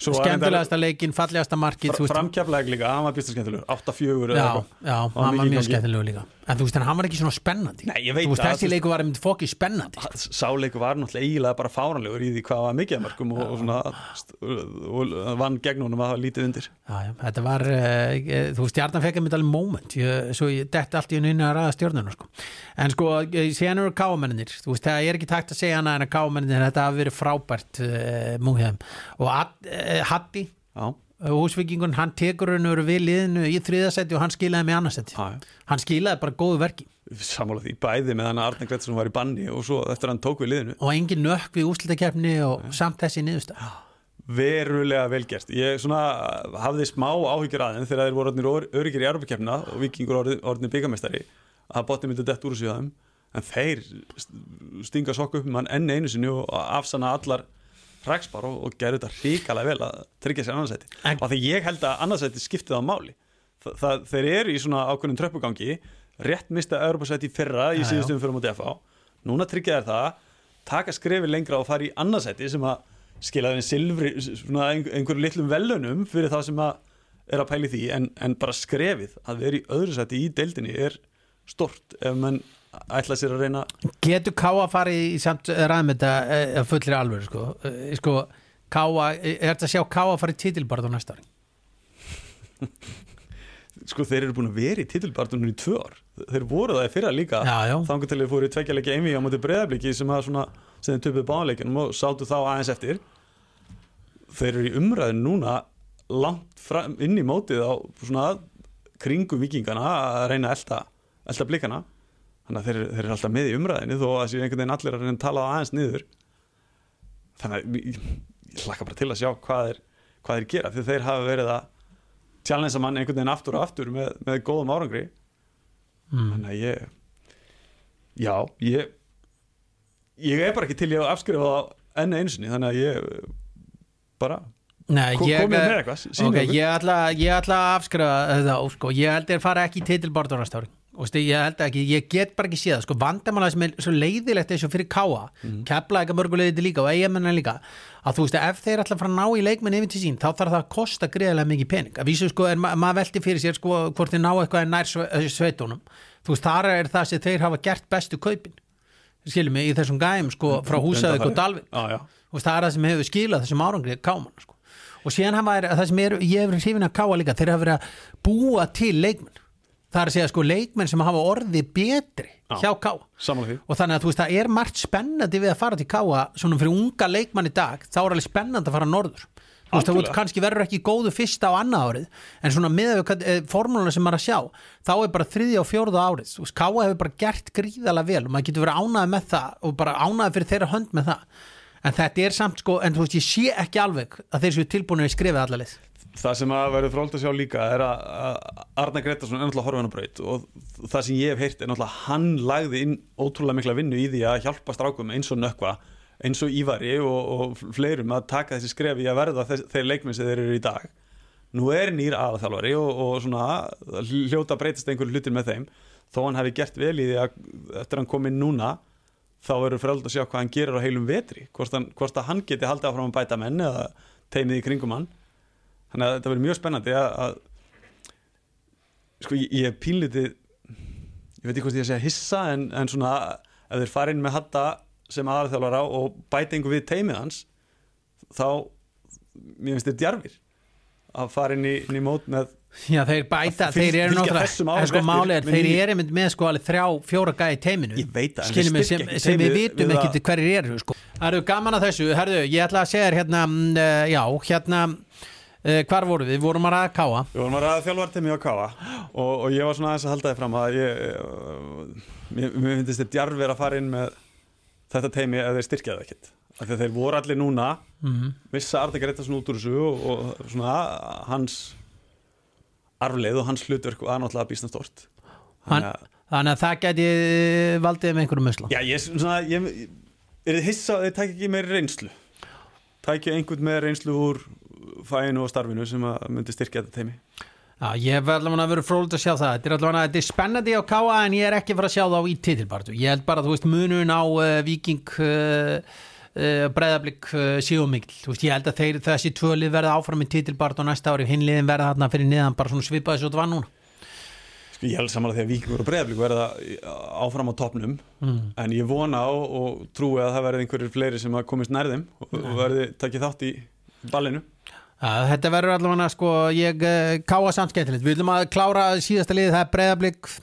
Skemmtilegasta leikin, fallegasta markið
Framkjaflega líka, hann var býsta skemmtilegur 8-4 eða
Já,
Hann
var mjög
gangi.
skemmtilegu líka En þú veist, hann var ekki svona spennandi.
Nei, ég veit
Þú veist,
það,
þessi
þú veist-
leiku var einmitt fokki spennandi
Sáleiku var náttúrulega eiginlega bara fáranlegur í því hvað var mikið að mörgum og, og svona og vann gegn honum að hafa lítið undir.
Já, já, þetta var, uh, þú veist, stjarnan fekk einmitt alveg moment, ég, svo ég detti allt í hennu inn að ræða stjórnuna, sko. En sko, eh, síðan eru káamennir, þú veist, það er ekki takt að segja hana en að káamennir, þetta hafi verið frábært uh, múið þeim. Og uh, Hatti,
Já,
húsvíkingun, hann tekur hennu við liðinu í þriðasetti og hann skilaði með annarsetti. Hann skilaði bara góðu verki.
Sammála því bæði með hann að Arne Gretsson var í banni og svo eftir hann tók við liðinu.
Og engin nökk við úslitakeppni og samt þessi niðurstað.
verulega velgert ég svona hafði smá áhyggjur aðeins þegar þeir voru orðnir öryggir í Europakefna og vikingur orðnir byggamestari að botni myndi dett úr á þeim. En þeir st- stinga sokku upp hann enn einu sinni og afsana allar hrækspar og, og gerðu þetta ríkalega vel að tryggja sér annarsæti.
En-
og því ég held að annarsæti skiptið á máli. Þa, það, þeir eru í svona ákveðnum tröppugangi rétt mista Europasæti fyrra í síðustum fyrir mútið FA núna tryggja þær það taka skrefi lengra og fara í annarsæti sem að skila þeim silfri svona ein- einhverjum litlum velunum fyrir það sem að er að pæli því. En, en bara skrefið að vera í öðru sæti í deildinni er stort ef mann ætla sér að reyna
Getur Káa farið í samt ræðum þetta eh, að fullri alvöru sko, Eh, sko Káa, er þetta að sjá Káa farið titilbarð á næsta ári?
sko þeir eru búin að vera í titilbartunum í tvö ár. Þeir voru það í fyrra líka. Þangur til þeir fóru í tveggjalegi einví á móti breyðabliki sem að svona sem þeir töpuð báleikinum og sátu þá aðeins eftir. Þeir eru í umræðin núna langt fram, inn í mótið á svona kringum vikingana að reyna að elta, elta blikana þannig að þeir, þeir eru alltaf með í umræðinu þó að séu einhvern veginn allir að reyna að tala það aðeins niður þannig að ég, ég hlakka bara til að sjá hvað þeir, hvað þeir gera því þeir hafa verið að challengea mann einhvern veginn aftur og aftur með, með góðum árangri
Mm.
þannig að ég já, ég ég er bara ekki til ég að afskrifa það enn einu sinni, þannig að ég bara
Nei, ég,
komið með eitthvað, sýnið
ok,
okkur.
ég ætla, ætla að afskrifa þetta sko. ég held að þeir fara ekki í ári og sti, ég held ekki, ég get bara ekki séð sko, vandamála sem er svo leiðilegt eins og fyrir Káa, mm. kepla ekki mörgulegði líka og eigamennar líka, að þú veist ef þeir ætla að fara að ná í leikmenn yfir til sín þá þarf það að kosta greiðlega mikið pening. Að vísu sko, ma maður velti fyrir sér sko hvort þeir ná eitthvað nær sve- sveitunum. Þú veist, þar er það sem þeir hafa gert bestu kaupin, skilum mig, í þessum gæm sko, frá Húsavík og Dalvik.
Já, já.
og það er það sem sem er, að segja sko leikmenn sem hafa orðið betri
Já.
hjá káa og þannig að þú veist það er margt spennandi við að fara til káa svona fyrir unga leikmann í dag þá er alveg spennandi að fara norður. Þú veist það kannski verður ekki góðu fyrsta á annað árið en svona með formúluna sem maður er að sjá þá er bara þriðja og fjórða árið. Þú veist káa hefur bara gert gríðalega vel og maður getur verið ánæði með það og bara ánæði fyrir þeirra hönd með það. En þetta er samt sko, en þú veist ég sé ekki alveg að þeir séu tilbúinir að skrifa allalið
það sem að verður fróld að sjá líka er að Arna Gretarsson er náttúrulega horfinn á braut og það sem ég hef heyrt er náttúrulega hann lagði inn ótrúlega mikla vinnu í því að hjálpa strákum eins og nökkva eins og Ívari og, og fleirum að taka þessi skref í að verða þess, þeir leikmenn sem þeir eru í dag. Nú er nýr aðalþjálfari og, og svona hljóta breytist einhver hlutir með þeim. Þó hann hefði gert vel í því að eftir hann kom inn núna þá verður fröld að sjá hvað hann gerir á heilum vetri. Hvort, hann, hvort að hann geti haldið áfram að bæta menn eða teimið í kringum hann þannig að þetta verður mjög spennandi að, að sko ég, ég er pínlítið ég veit ekki hvort ég að segja hissa en, en svona ef þeir fara inn með hatta sem aðarþjálfara og bæta einhver við teimið hans þá mér finnst þetta djarfir að fara inn í, í mót með
Já, þeir bæta,
Fylg-
þeir eru náttúrulega sko er,
með
þeir
nýju-
eru með sko alveg þrjá, fjóra gæði teiminu
veit þeir
sem,
ekki
sem við vitum ekki hverjir eru sko. Það eru gaman að þessu, herðu, ég ætla að segja þér hérna, mm, eh, já, hérna hvar voru við, við vorum að ræða káa
Við vorum að ræða þjálfartemi á Káa og, og ég var svona aðeins að halda þið fram að ég, uh, mér, finnst þetta djarfir að fara inn með þetta teimi ef þeir styrkja það ekkert. Af því að þeir voru allir núna
mm.
missa Arne Gretarsson út úr þessu og, og svona hans arfleið og hans hlutverk var náttúrulega býsna stort
Hann- Þannig að það geti valdið með einhverjum musla
Já, ég, svona, ég, er þið hissa að þið tækja ekki meiri reynslu? Tækja einhvern með reynslu úr fæinu og starfinu sem að myndi styrkja þetta teimi
Já, ég hef allavega verið fróld að sjá það. Þetta er allavega, þetta er spennandi á káa en ég er ekki að fara að sjá það á í titilbartu Ég held bara, þú veist, munun á uh, Viking uh, uh, Breiðablík uh, síðan mikil Þú veist, ég held að þeir, þessi tvölið verða áfram í titilbartu á næsta ári Hinliðin verða þarna fyrir niðan bara svona svipaði svo þetta var núna.
Sko, ég held samanlega því að Víkingur og Breiðablík verða áfram á topnum
mm.
en ég vona á og trúi að það verði einhverjir fleiri sem að komist nærðum og og verði
Já, þetta verður allavega sko, ég uh, káa samt skemmtilegt. Við viljum að klára síðasta liðið, það er Breiðablík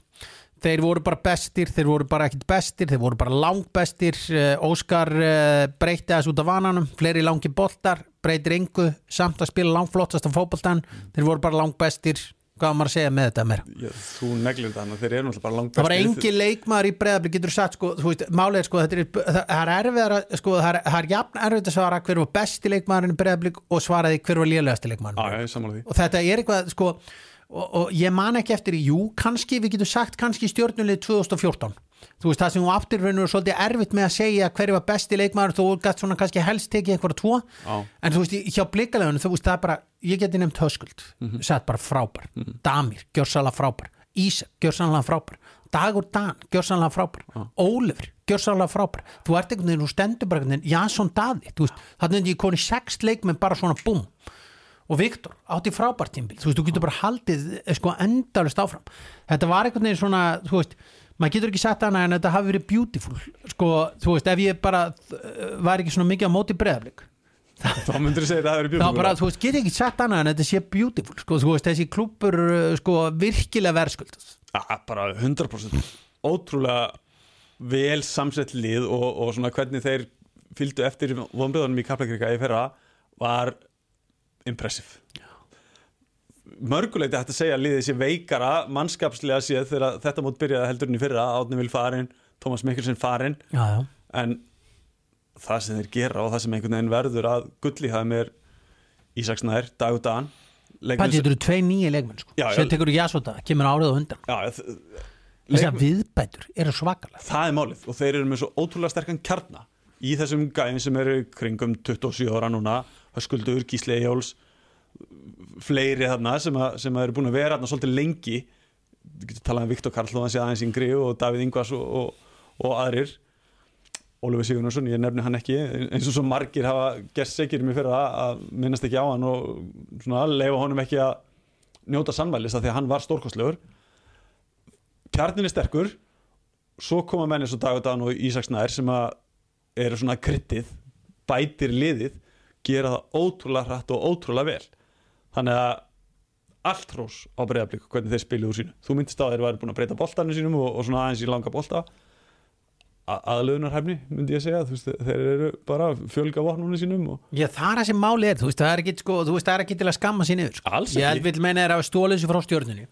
Þeir voru bara bestir, þeir voru bara ekkit bestir, þeir voru bara langbestir. Uh, Óskar uh, breytti þess út af vananum, fleiri langi boltar breytir engu, samt að spila langflottast af fótboltan, þeir voru bara langbestir hvað maður að segja með þetta meira
ég, þú neglir þetta þeir eru náttúrulega bara langt
Það var
bestir.
engi leikmaður í breðabli getur sagt sko, þú veist, málið er sko er, það er erfiðar sko, það er, það er jafn erfitt að svara hver var besti leikmaðurinn í breðabli og svaraði hver var lélegasti leikmaðurinn
Já, já,
og þetta er eitthvað sko og, og ég man ekki eftir í, jú, kannski við getum sagt kannski stjórnulið 2014 þú veist það sem þú áttir raunur svolítið erfitt með að segja hverju var besti leikmaður þú gætt svona kannski helst tekið eitthvað tvo.
Já.
en þú veist, hjá blikalegunum þú veist það er bara, ég geti nefnt höskuld
Mhm.
sett bara frábær, Damir gjörsalega frábær, Ísak gjörsalega frábær. Dagur Dan, gjörsalega frábær. Ólefur, gjörsalega frábær. Þú ert einhvern veginn, þú stendur bara einhvern veginn Jansson Daði, þú veist, þannig að ég koni sex leikmenn bara svona búm og Viktor átti frábært tímbil þú veist, þú eh, maður getur ekki sagt hana en þetta hafi verið beautiful. Sko, þú veist, ef ég bara uh, var ekki svona mikið á móti breðaflik
þá myndir þú segja að það verið
þá
bjúfum
bara, þú veist, getur ekki sagt hana en þetta sé beautiful. Sko, þú veist, þessi klúpur uh, sko, virkilega verðskuld
Ja, bara 100% ótrúlega vel samsett lið og, og svona hvernig þeir fylgdu eftir vonbröðunum í Kaplakrika í fyrra var impressive mörguleiti hægt að segja að liðið sé veikara mannskapslega séð þegar þetta mót byrjaði heldurinn í fyrra Átni vil farin, Tómas Mikkelsen farin
já, já.
en það sem þeir gera og það sem einhvern veginn verður að gulli hafa mér Ísaksnær, Dag og leikmenn
Pæti, þetta eru tvei nýja leikmenn sko. Sem tekur Jasota, kemur árið á undan
Já, þ-
þessar
leikmenn-
viðbætur eru svakalega
það er málið og þeir eru með svo ótrúlega sterkan kjarna í þessum gæðin sem eru kringum 27 ára núna Höskuldur, Gísli Eyjóls fleiri þarna sem, að, sem að eru búin að vera þarna svolítið lengi. Þú getur talað um Viktor Karl þó hann sé aðeins yngri og Davíð Ingvars og, og, og aðrir. Ólfur Sigurnarsson, ég nefni hann ekki eins og svo margir hafa gert segir mér fyrir það að minnast ekki á hann og leifa honum ekki að njóta sannmælis af því að hann var stórkostlegur. Kjarnin er sterkur svo koma menn eins og Dagudan og Ísaksnær sem að eru svona kryttið bætir liðið gera það ótrúlega hratt og ótrúlega vel þannig að allt hrós á breyðablík hvernig þeir spiluðu úr sínu þú myndist að þeir væri búin að breyta boltanum sínum og, og svona aðeins í langa bolta aðlöðunarhæfni myndi ég segja þú veist, þeir eru bara að fjölga vopnunum sínum og
Já, það er það sem máli er, þú veist, það er ekki, sko, veist, það er ekki til að skamma sín yfir, sko. Ég vil meina er að stóla þessu frá stjórnunni.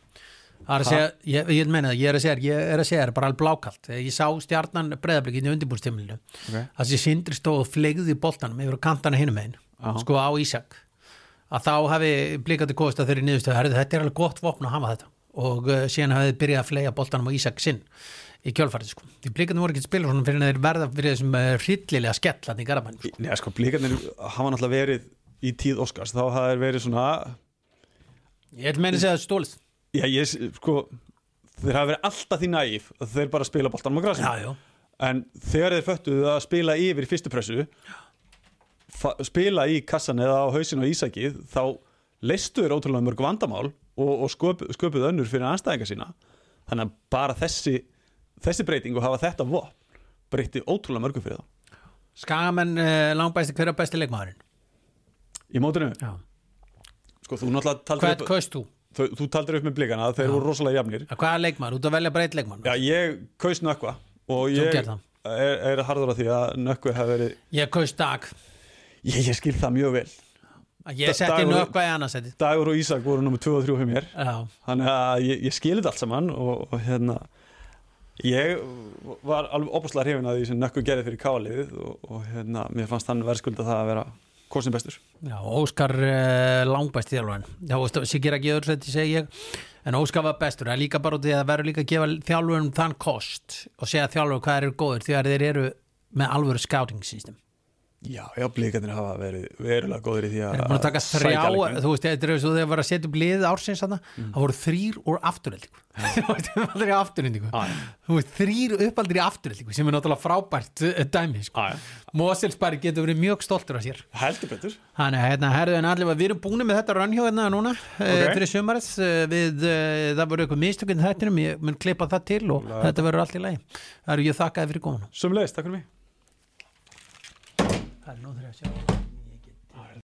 Að segja, ég, ég meina ég er að segja, ég er að segja, það er bara alveg blákalt. Ég sá stjarnan breðablikinu undirbúrstimlinu,
okay.
það sem Sindri stóð og flegði í boltanum yfir kantana hinum einn, sko á Ísak, að þá hafi blikandi kost að þeirri niðurstöðu, herrðu, þetta er alveg gott vopn að hafa þetta. Og uh, síðan hafið byrjað að flega boltanum á Ísak sinn í kjölfarið, sko. Því blikandi voru ekki að spila svona fyrir en þeir verða fyrir þessum uh, hryllilega skellan í garabænum, sko.
Nei, sko, blíkarnir hafa náttúrulega verið í tíð Óskars, þá hafa þeir verið svona
Ég vil meina að segja það stólið.
já, ég, sko þeir hafa verið alltaf því næf að þeir bara spila boltanum á grasinu
Já, já.
en þegar þeir föttuðu að spila yfir í fyrstu pressu fa- spila í kassan eða á hausinu á Ísakið þá leistu þeir ótrúlega mörg vandamál og, og sköp, sköpuð önnur fyrir anstæðinga sína þannig að bara þessi þessi breyting og hafa þetta vopn breytti ótrúlega mörgum fyrir það
Skagamenn uh, langbæsti, hver er besti leikmaðurinn?
í mótinu,
Já.
sko þú náttúrulega taldir
Hvað
upp,
kaust þú?
þú, þú taldir upp með blikana þeir
Já.
voru rosalega jafnir
Hvað er leikmaður? Þú ert að velja bara eitt leikmann
já, ég kaust nökkva og ég er, er harður að því að nökkvi hafi verið
Ég kaust dag
ég, ég skil það mjög vel.
Ég
Da-
setti
Dagur-
nökkva í annarsæti
Dagur og Ísak voru nummið 2 og 3 hjá mér.
Já,
þannig að ég, ég skilir þetta allt saman og, og hérna ég var alveg opaslega hrifin að því sem nökku gerði fyrir káliðið og, og hérna, mér fannst hann verðskulda það að vera kosin bestur.
Já, Óskar uh, langbæst þjálfurinn Já, veist, Sigur ekki öðru sætti segi ég. En Óskar var bestur, er líka bara út í að verður líka að gefa þjálfurum þann kost og segja þjálfurum hvað eru góður því að þeir eru með alvöru scouting system
Já, já, blíkandir hafa verið verulega góður í því að
þrjá,
sækja leikmenn.
þú veist, þetta er eins og þegar var að setja upp lið ársins þarna, það voru þrýr úr afturheldingu
Já, já.
þú veist, þrýr uppaldir í afturheldingu sem er náttúrulega frábært uh, dæmi sko. Moselsbæri getur verið mjög stoltur af sér
Heldur betur
Þannig, hérna, herðu en allir, við erum búin með þetta rannhjá hérna núna okay.
Ok.
fyrir sumarið uh, við, það voru eitthvað mistökinn þættinum, ég mun klippa það til og
Lag.
þetta verður allt í lagi Það eru ég þakkaði fyrir